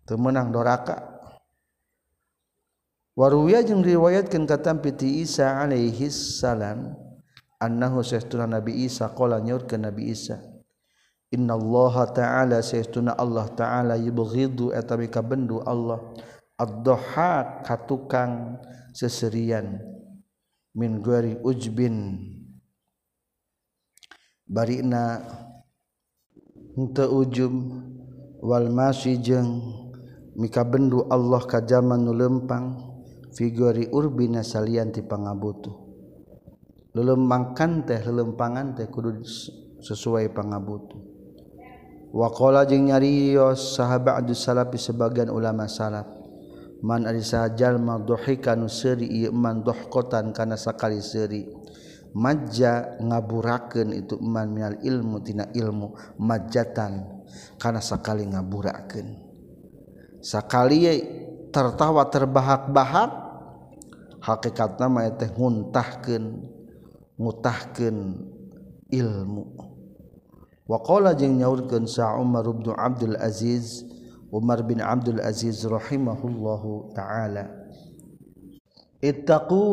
Temenang doraka. Waruya jeung riwayatkeun katampi ti Isa alaihi salam annahu sayyiduna Nabi Isa qala nyaurkeun Nabi Isa Innallaha ta'ala saestuna Allah ta'ala yubghidu eta kabendu Allah ad-dhahak katukang seserian min gari ujbin. Barina henteu ujum wal masih jeung mikabendu Allah ka jaman nu lempang figuri urbina salian ti pangabutuh. Lelempangkan teh lelempangan teh kudu sesuai pangabutuh. wakola jeung nyarios sahabat adu salapi sebagian ulama salaf. Man ari sajal madhohi kanu seuri man dohkotan kana sakali seuri. Majja ngaburakeun itu man minal ilmu tina ilmu majjatan kana sakali ngaburakeun. Sakali tertawa terbahak-bahak hakikatna mah teh nguntahkeun ngutahkeun ilmu. waqala jeung nyaurkeun sa Umar bin Abdul Aziz Umar bin Abdul Aziz rahimahullahu taala. Ittaqu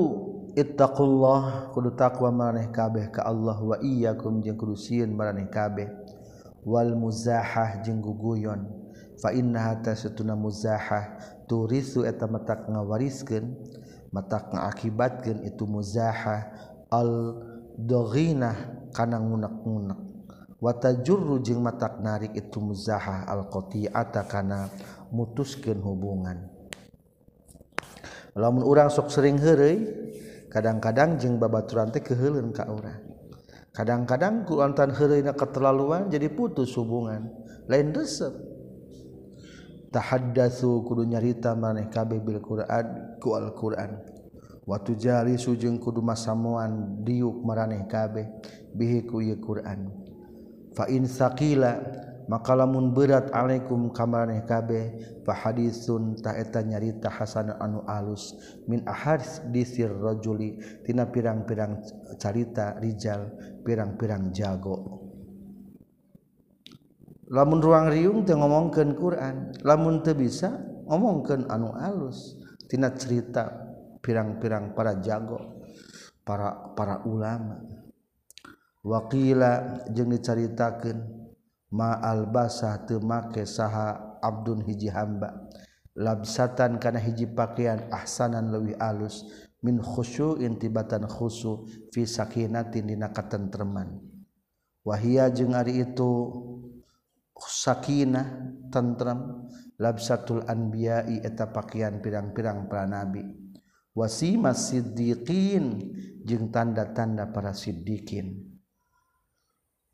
ittaqullah kudu taqwa maraneh kabeh ka Allah wa iyyakum jeung kudu sieun maraneh kabeh. Wal muzahah jeung guguyon fa innaha tasatuna muzahah turisu eta matak ngawariskeun matak ngakibatkeun itu muzahah. Al doghinah kana ngunak-ngunak. wata juru jeung matak narik itu muzaha alqoti'ata kana mutuskeun hubungan. Lamun urang sok sering heureuy kadang-kadang jeung babaturan teh keheuleun ka urang. Kadang-kadang ku antan heureuyna keterlaluan jadi putus hubungan. Lain resep. Tahaddatsu kudu nyarita maneh kabeh bil Qur'an ku Al-Qur'an. Wa jari sujung kudu masamuan diuk maraneh kabeh bihi ku Qur'an. fain sakila maka lamun berat alaikum kamareh kabeh fahadisun taeta nyarita hasan anu alus. Min ahadis disir rajuli tina pirang-pirang carita rijal pirang-pirang jago. Lamun ruang riung teu ngomongkeun Quran lamun teu bisa ngomongkeun anu alus. Tina cerita pirang-pirang para jago para para ulama. wakila jeung dicaritakeun ma albasah teu make saha abdun hiji hamba labsatan kana hiji pakaian ahsanan leuwih alus min khusyu'in tibatan khusyu fi sakinatin dina katentreman. Wahia jeung ari itu sakinah tentrem labsatul anbiya'i eta pakaian pirang-pirang para nabi. Wasima siddiqin jeung tanda-tanda para siddiqin.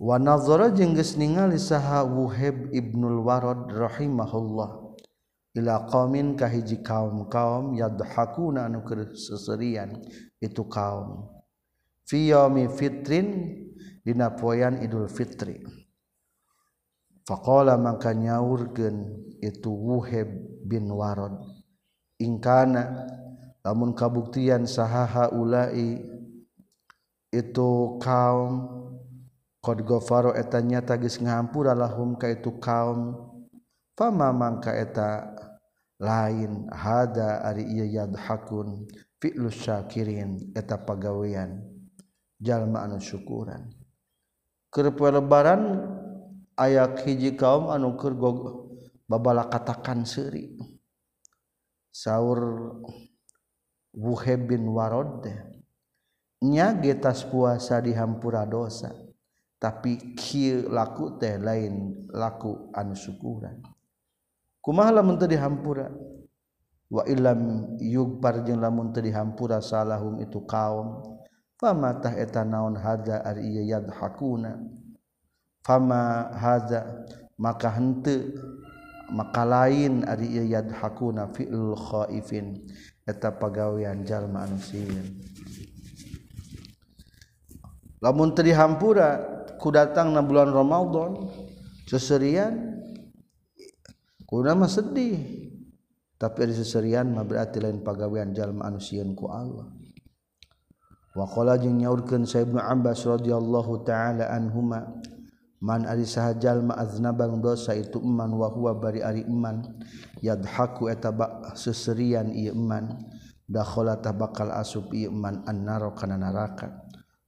Wanazara jeung geus ningali saha Wuhab ibnul Warad rahimahullah. Ila qaumin ka hiji kaum kaum yadhakuna anu seserian itu kaum. Fi yaumi fitrin dina poean Idul Fitri. Faqala maka nyaurkeun itu Wuhab bin Warad ingkana lamun kabuktian saha haulai itu kaum Qad ghafaro eta nyata geus ngahampura lahum ka itu kaum. Fama mangka eta lain hada ari ieu yadhakun fi'lu syakirin eta pagawean jalma anu syukuran. Keur poe lebaran aya hiji kaum anu keur babala katakan seuri. Saur Wuheb bin Warod nya getas puasa dihampura dosa. tapi kieu laku teh lain laku anu syukuran. Kumaha lamun teu dihampura? Wa illam yugbar jeung lamun teu dihampura salahum itu kaum. Fama tah eta naon hadza ari ieu yadhakuna? Fama hadza maka henteu maka lain ari ieu yadhakuna fi'l khaifin eta pagawean jalma anu lamun teu dihampura ku datang na bulan Ramadan seserian ku mah sedih. Tapi ada seserian mah berarti lain pagawean jalma anusian ku Allah. Wa qala jeung nyaurkeun sa Ibnu Abbas radhiyallahu taala anhuma man ari saha jalma aznabang dosa itu man wa huwa bari ari iman yadhaku eta seserian ieu iman dakhala tabakal asub ieu iman annara kana neraka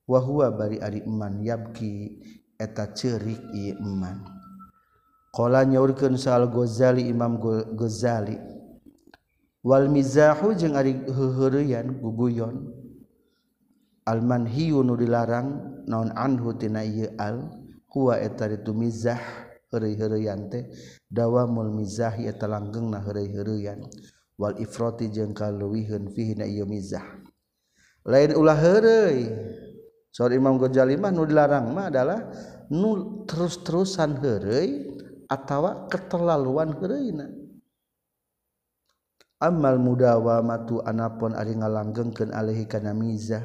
wahwa bari Ariman yabki eta cerik imankola nyaurkan soal Ghazali Imam Ghazali. Walmizahu jeung arihuyan guguyon. Alman hiu nu dilarang naon anhutina al huwa eta ditumizah heureuy-heureyan teh. Dawamul mizahi eta langgengna heureuy-heureyan wal ifrati jeung kaluwiheun fihi na ieu mizah. Lain ulah heureuy. Sorry Imam Ghazaliman nu dilarang mah adalah nu terus-terusan He tawa keterlaluan keina amal mudawa matu anapun ari ngalanggengkeun alaihi kana mizah.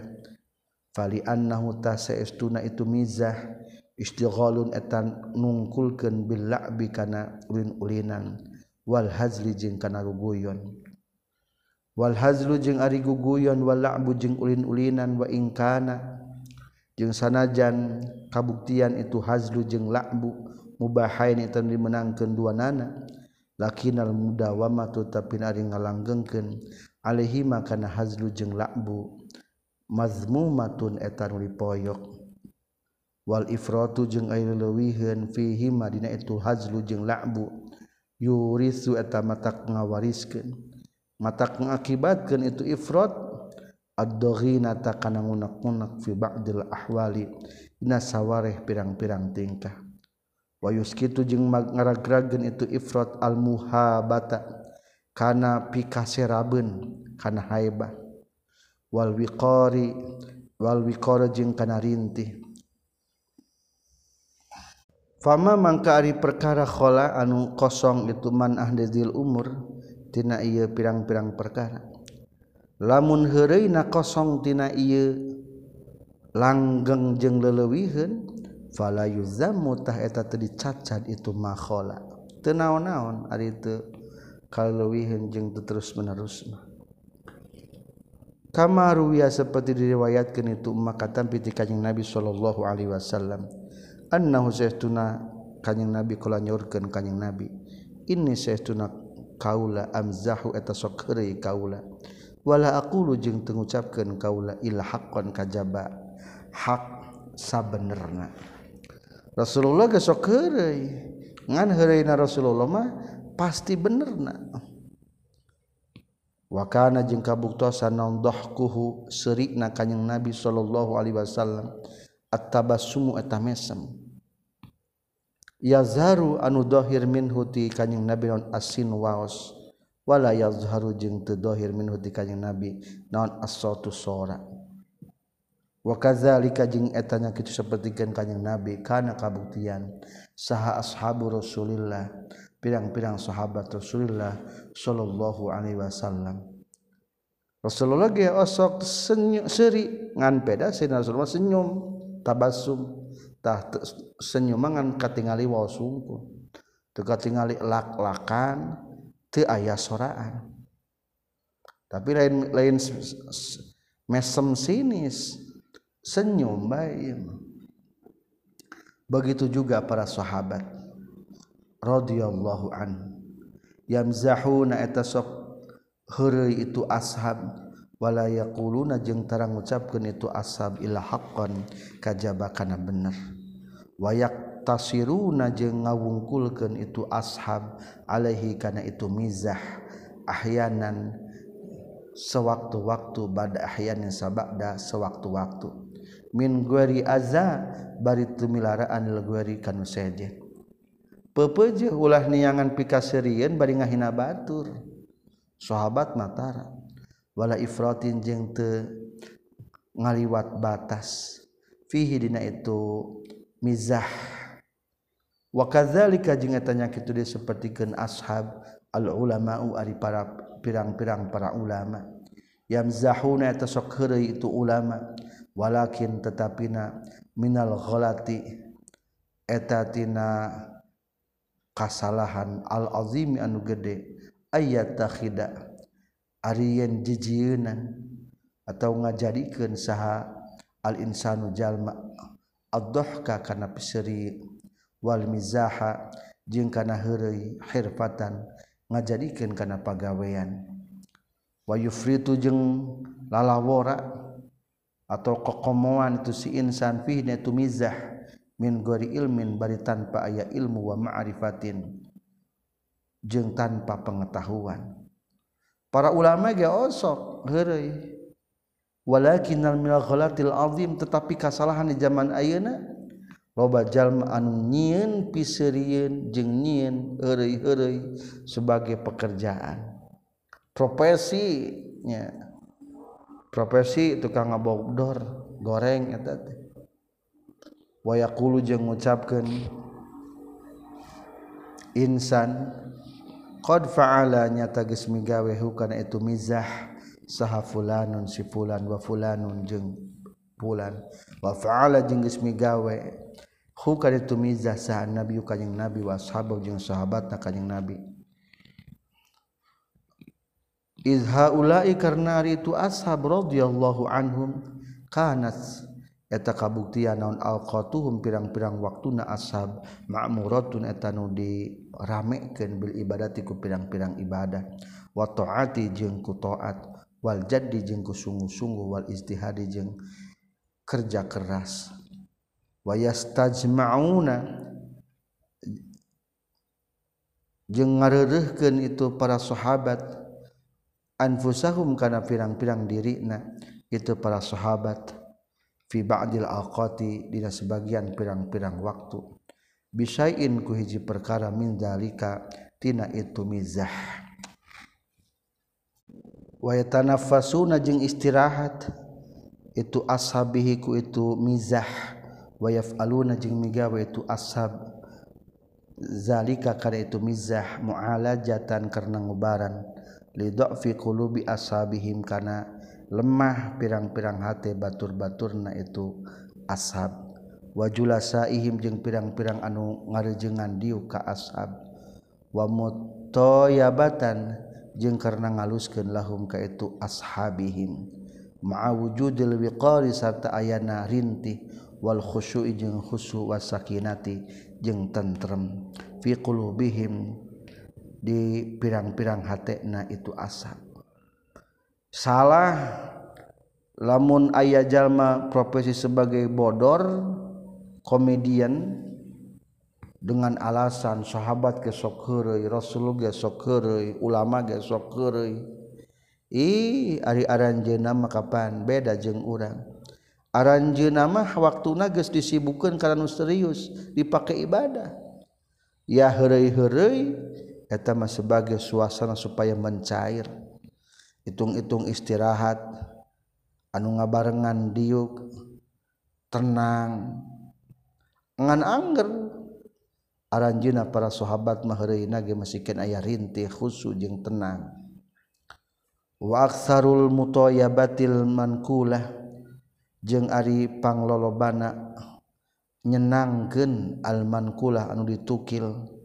Fali annahu tasaestuna itu mizah. Istighalun etan nungkulkeun bil la'bi kana ulin-ulinan wal hazli jeung kana guguyon wal hazlu jeung ari guguyon wal la'bu jeung ulin-ulinan wa ingkana jeung sanajan kabuktian itu hazlu jeung la'bu mubahain eta dimenangkan dua nana lakinal mudawamatu tapi ari ngalanggengkeun. Alaihi makana hazlu jeung la'bu mazmumatun eta nu wal ifratu jeung air leuwiheun fihi madina itu hazlu jeung la'bu yurisu eta matak ngawariskeun. Matak ngakibatkeun itu ifrat ad-daghina ta kana ngunak-ngunak fi ba'dil ahwali dina sawareh pirang-pirang tingkah. Wa yuskitu jeung ngaragragkeun itu ifrat al muhabata kana pikaserabeun kana haibah. Wal wiqari wal wiqara jeung kana rintih. Fama mangka ari perkara khola anu kosong itu man ahdezil umur tina ieu pirang-pirang perkara. lamun herei na kosong tina ieu langgeng jeung lelewihun fala yuzamu tah eta teu dicacad itu makhola. Teu naon-naon ari teu kaleuwiheun jeung teu terus-menerus mah. Kama ruwiya seperti diriwayatkeun itu maka tampi ti kanjing Nabi sallallahu alaihi wasallam annahu zaituna kanjing Nabi kula nyorkeun kanjing Nabi inni saytuna kaula amzahu eta sok heureuy kaula. wala aqulu jeung teu ngucapkeun kaula illa haqqan kajaba hak sabenerna. Rasulullah geus sok heureuy. Ngan heureuyna Rasulullah mah pasti benerna. Wa kana jeung kabuktosan naon dhahkuhu seurikna kanjing Nabi sallallahu alaihi wasallam at-tabassumu atamesem yazaru anu dhahir minhu ti kanjing Nabi non asin waos. Wala yazharu jeung teu dohir minhu ti kanjing Nabi. Naon as-sautu sora. Wa kadzalika jeung eta nya kitu sapertikeun kanjing Nabi. Kana kabuktian. Saha ashabu Rasulillah. Pirang-pirang sahabat Rasulullah sallallahu alaihi wasallam. Rasulullah ge osok senyum seri. Ngan peda sina Rasulullah senyum tabasum tah senyum ngan katingali waos sungkul teu katingali lak-lakan teu aya soraan. Tapi lain lain mesem sinis senyum bae begitu juga para sahabat radhiyallahu an yamzahuna eta sok heureuy itu ashab wala yaquluna jeung tarang ngucapkeun itu ashab illa haqqan kajaba kana bener. Wa tasiruna jeung ngawungkulkeun itu ashab alaihi kana itu mizah ahyanan sewaktu-waktu bada ahyanin sabada sewaktu-waktu. Min guari azza bari tumilaraan lil guari kanu sejen pepeje ulah niangan pikasirieun bari ngahina batur. Sahabat matara wala ifratin jeung teu ngaliwat batas. Fihi dina itu mizah. wakazalika jeung tanya kitu dia sapertikeun ashab al ulama ari para pirang-pirang para ulama. Yang zahuna sok itu ulama. Walakin tetapina minal ghalati eta tina kasalahan al azimi anu gede ayat takhida ari yen jijieunan atau ngajadikeun saha al insanu jalma ad-dhahka kana piseri. walmizaha jeung kana heureuy khirfatan ngajadikeun kana pagawean. Wa yufritu jeung lalawora atau kokomoan itu si insan fihna tu mizah min gori ilmin bari tanpa aya ilmu wa ma'rifatin jeung tanpa pengetahuan. Para ulama ge osok heureuy walakinnal milghalatil azim tetapi kasalahan di zaman ayeuna lobajallma anu nyiin piseun jeung nyiin erei-herei sebagai pekerjaan. Profesinya. Profesi tukang ngabogdor goreng eta teh. Wayakulu jeung ngucapkeun insan qad fa'ala nyata geus migawe hukana itu mizah. Saha fulanun si fulan wa fulanun jeung fulan. Wa fa'ala jeung geus migawe tumiza sah nabi kanyang nabi? Washabab jeung sahabat? Na kanyang nabi? Izha ulai karena ari itu ashab radhiyallahu anhum kanat eta kabuktian naon alqatuhum pirang-pirang waktuna ashab. Ma'muratun eta nu diramekeun bil ibadati ku pirang-pirang ibadah wa taati jeung ku taat. Wal jaddi jeung ku sungguh-sungguh. Wal istihadi jeung kerja keras. wayastajmauna jeung ngareureurkeun itu para sahabat. Anfusahum kana pirang-pirang dirina itu para sahabat. Fi ba'dil aqati dina sebagian pirang-pirang waktu. Bisain ku hiji perkara min zalika tina itu mizah. Wa yatanaffasuna jeung istirahat itu ashabihi ku itu mizah. wayaf aluna jeung migawe itu ashab. Zalika kada itu mizah mu'alajatan karena ngubaran. Lidhafi qulubi ashabihim kana lemah pirang-pirang hate batur-baturna itu ashab. Wajula saihim jeung pirang-pirang anu ngarejengan diu ka ashab. Wa mutayabatan jeung karena ngaluskeun lahum ka itu ashabihim. Ma'a wujudil wiqari sarta ayana rintih. wal khusyu jeung khusyu wasakinati jeung tentrem. Fi qulubihim di pirang-pirang hatena itu asa. Salah lamun ayah jalma profesi sebagai bodor komedian dengan alasan sahabat ke sokeureuy rasul ge sokeureuy ulama ge sokeureuy ih ari aranjeunna makapan beda jeung urang. aranjeu nama waktuna geus disibukkeun karena nu serius dipakai ibadah. Ya heureuy-heureuy eta mah sebagai suasana supaya mencair. Hitung-hitung istirahat anu ngabarengan diuk tenang. Ngan anger aranjina para sahabat mah heureuyna ge masikeun aya rintih khusu jeung tenang. Wa aksarul mutayabatil mankulah. jeung Aripanglolobana nyenangken almankulah anu ditukil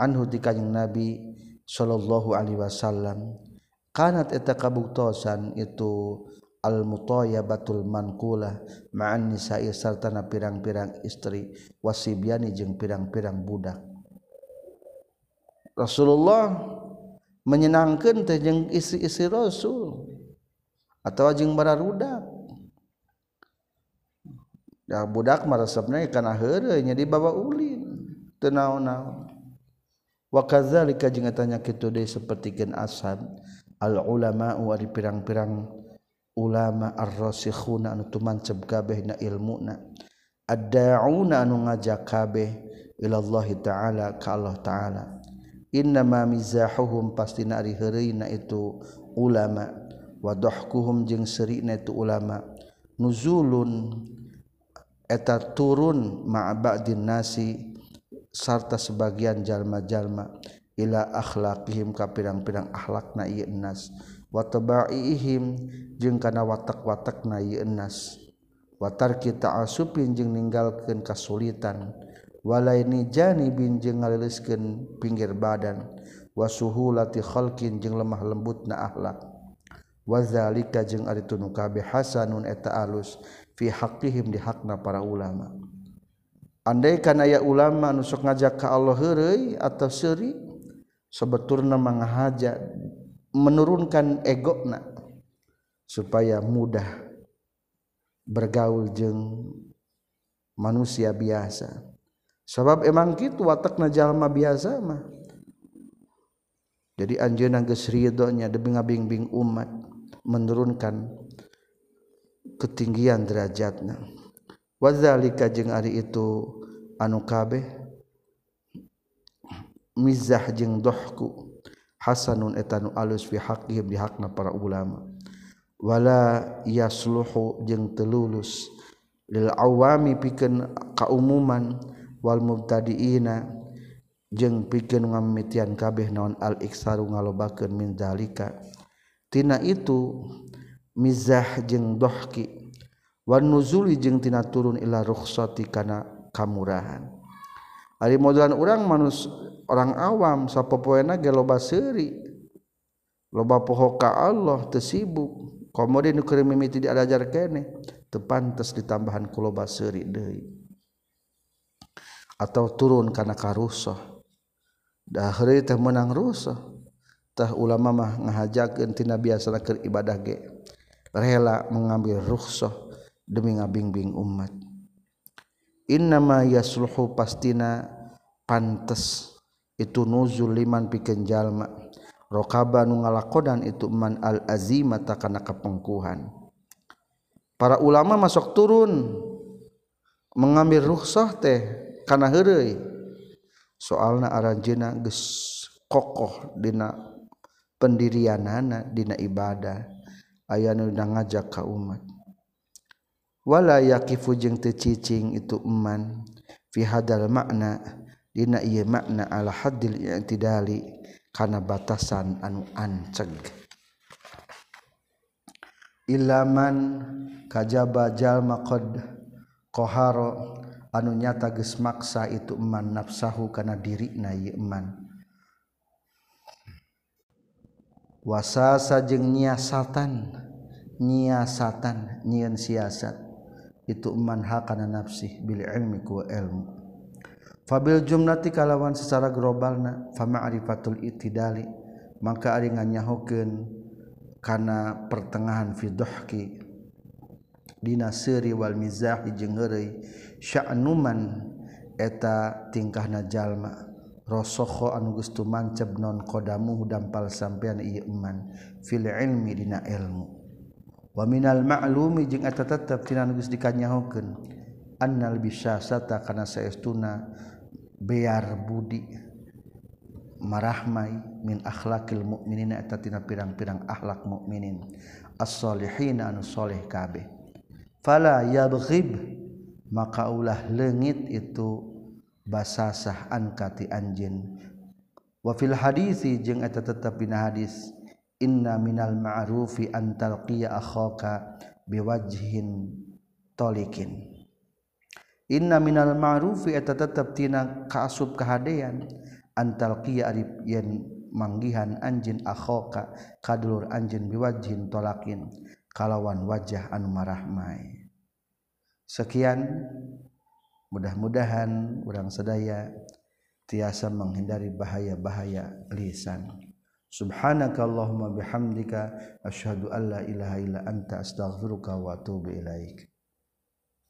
Anhu ti Kanyeng Nabi Shallallahu Alaihi Wasallam. Kanat eta kabuktosan itu almutoya batul mankulah ma'an nisa'i sartana pirang-pirang istri wasibiani jeung pirang-pirang budak. Rasulullah menyenangkan teh jeung istri-istri Rasul atau jeung bara rudak. Da budak maresepna kana heureuy nya dibawa ulin. Teu naon-naon. Wa kadzalika jeung tanya kitu deui sapertikeun ashab al ulama wa pirang-pirang ulama ar-rasikhuna anu tumancep kabeh na ilmuna. Ad-da'una anu ngajak kabeh ila Allah taala ka Allah taala. Inna ma mizahuhum pastina ari heureuyna itu ulama. Wa dahkuhum jeung seurina itu ulama. Nuzulun eta turun ma'abadin nasi sarta sebagian jalma-jalma ila akhlaqihim ka pirang-pirang akhlakna ieu nas watabaiihim jeung kana watak-watakna ieu nas wa tarki jeung ninggalkeun kasulitan. Walaini janibin jeung ngaliliskeun pinggir badan. Wa suhulati khalqin jeung lemah lembutna akhlak. Wa zalika jeung ari tunu kabeh hasanun eta alus. fi haqqihim di hakna para ulama. Andai kana aya ulama nu sok ngajak ka Allah heureuy atau seuri sebetulna manghaja menurunkan egona supaya mudah bergaul jeung manusia biasa. Sabab emang kitu watakna jalma biasa mah. Jadi anjeunna geus ridonya demi ngabingbing umat menurunkan ketinggian derajatna wazalika jeung ari itu anu kabeh? Mizah jeung dohku. Hasanun etanu alus fi haqqihim di hakna para ulama. Wala yasluhu jeung telulus lil awami pikeun kaumuman wal mubtadiina jeung pikeun ngamitian kabeh naon al iksaru ngalobakeun min zalika. Tina itu mizah jeung dohki. Wan nuzuli jeung tina turun ila rukhsati kana kamurahan. Ari modalan urang manus orang awam sapopoena ge loba seuri. Loba poho ka Allah teu sibuk. Komode nu keur mimiti diajar kene teu pantes ditambahan ku loba seuri deui. Atau turun kana karusoh dah teh menang rusoh tah ulama mah ngahajakeun tina biasana keur ibadah ge. Rela mengambil rukhsah demi ngabing-bing umat. Innama yasluhu pastina pantes. Itu nuzul liman pikeun jalma rokaba nu ngalakodan itu man al azima takana kepengkuhan para ulama masuk turun mengambil rukhsah teh kana heureuy. Soalna aranjeuna geus kokoh dina pendirianana dina ibadah aya nu ngajak ka umat. Wala yakifu jeung teu cicing itu iman fi hadal makna dina ieu makna ala haddil i'tidali kana batasan anu anceg. Ilaman kajaba jalma qad qahara anu nyata geus maksa itu eman nafsahu kana dirina ieu iman wasasa jeung nyiasatan. Nyiasatan nyieun siasat. Itu manha kana nafsi bil ilmi ku ilmu. Fabil jumlati kalawan secara globalna fa ma'rifatul itidali maka ari nganyahokeun kana pertengahan fidhahki dina seuri wal mizah jeung heureuy. Sya'numan eta tingkahna jalma. Rasoho anugustu manceb non kodamu dampal sampeyan ieu iman. Fil ilmi dina ilmu. Wa minal ma'lumi jeung eta tetep tina nugus dikanyahokeun annal bisyasata kana saestuna bear budi marahmai min akhlaqil mukminina eta tina pirang-pirang akhlak mukminin as-solihina anu soleh kabeh. Fala yabghib maka ulah leungit itu basasah ankati anjin wafil hadisi jeung eta tetep dina hadis inna minal ma'rufi an talqiya akhaka biwajhin tolikin. Inna minal ma'rufi eta tetep tina kaasup kahadean antalqiya qiya ari yen manggihan anjin akhaka kadulur anjin biwajhin tolakin. Kalawan wajah anu marahmai sekian mudah-mudahan orang sedaya tiasa menghindari bahaya-bahaya lisan. Subhanakallahumma bihamdika asyhadu alla ilaha illa anta astaghfiruka wa atubu ilaika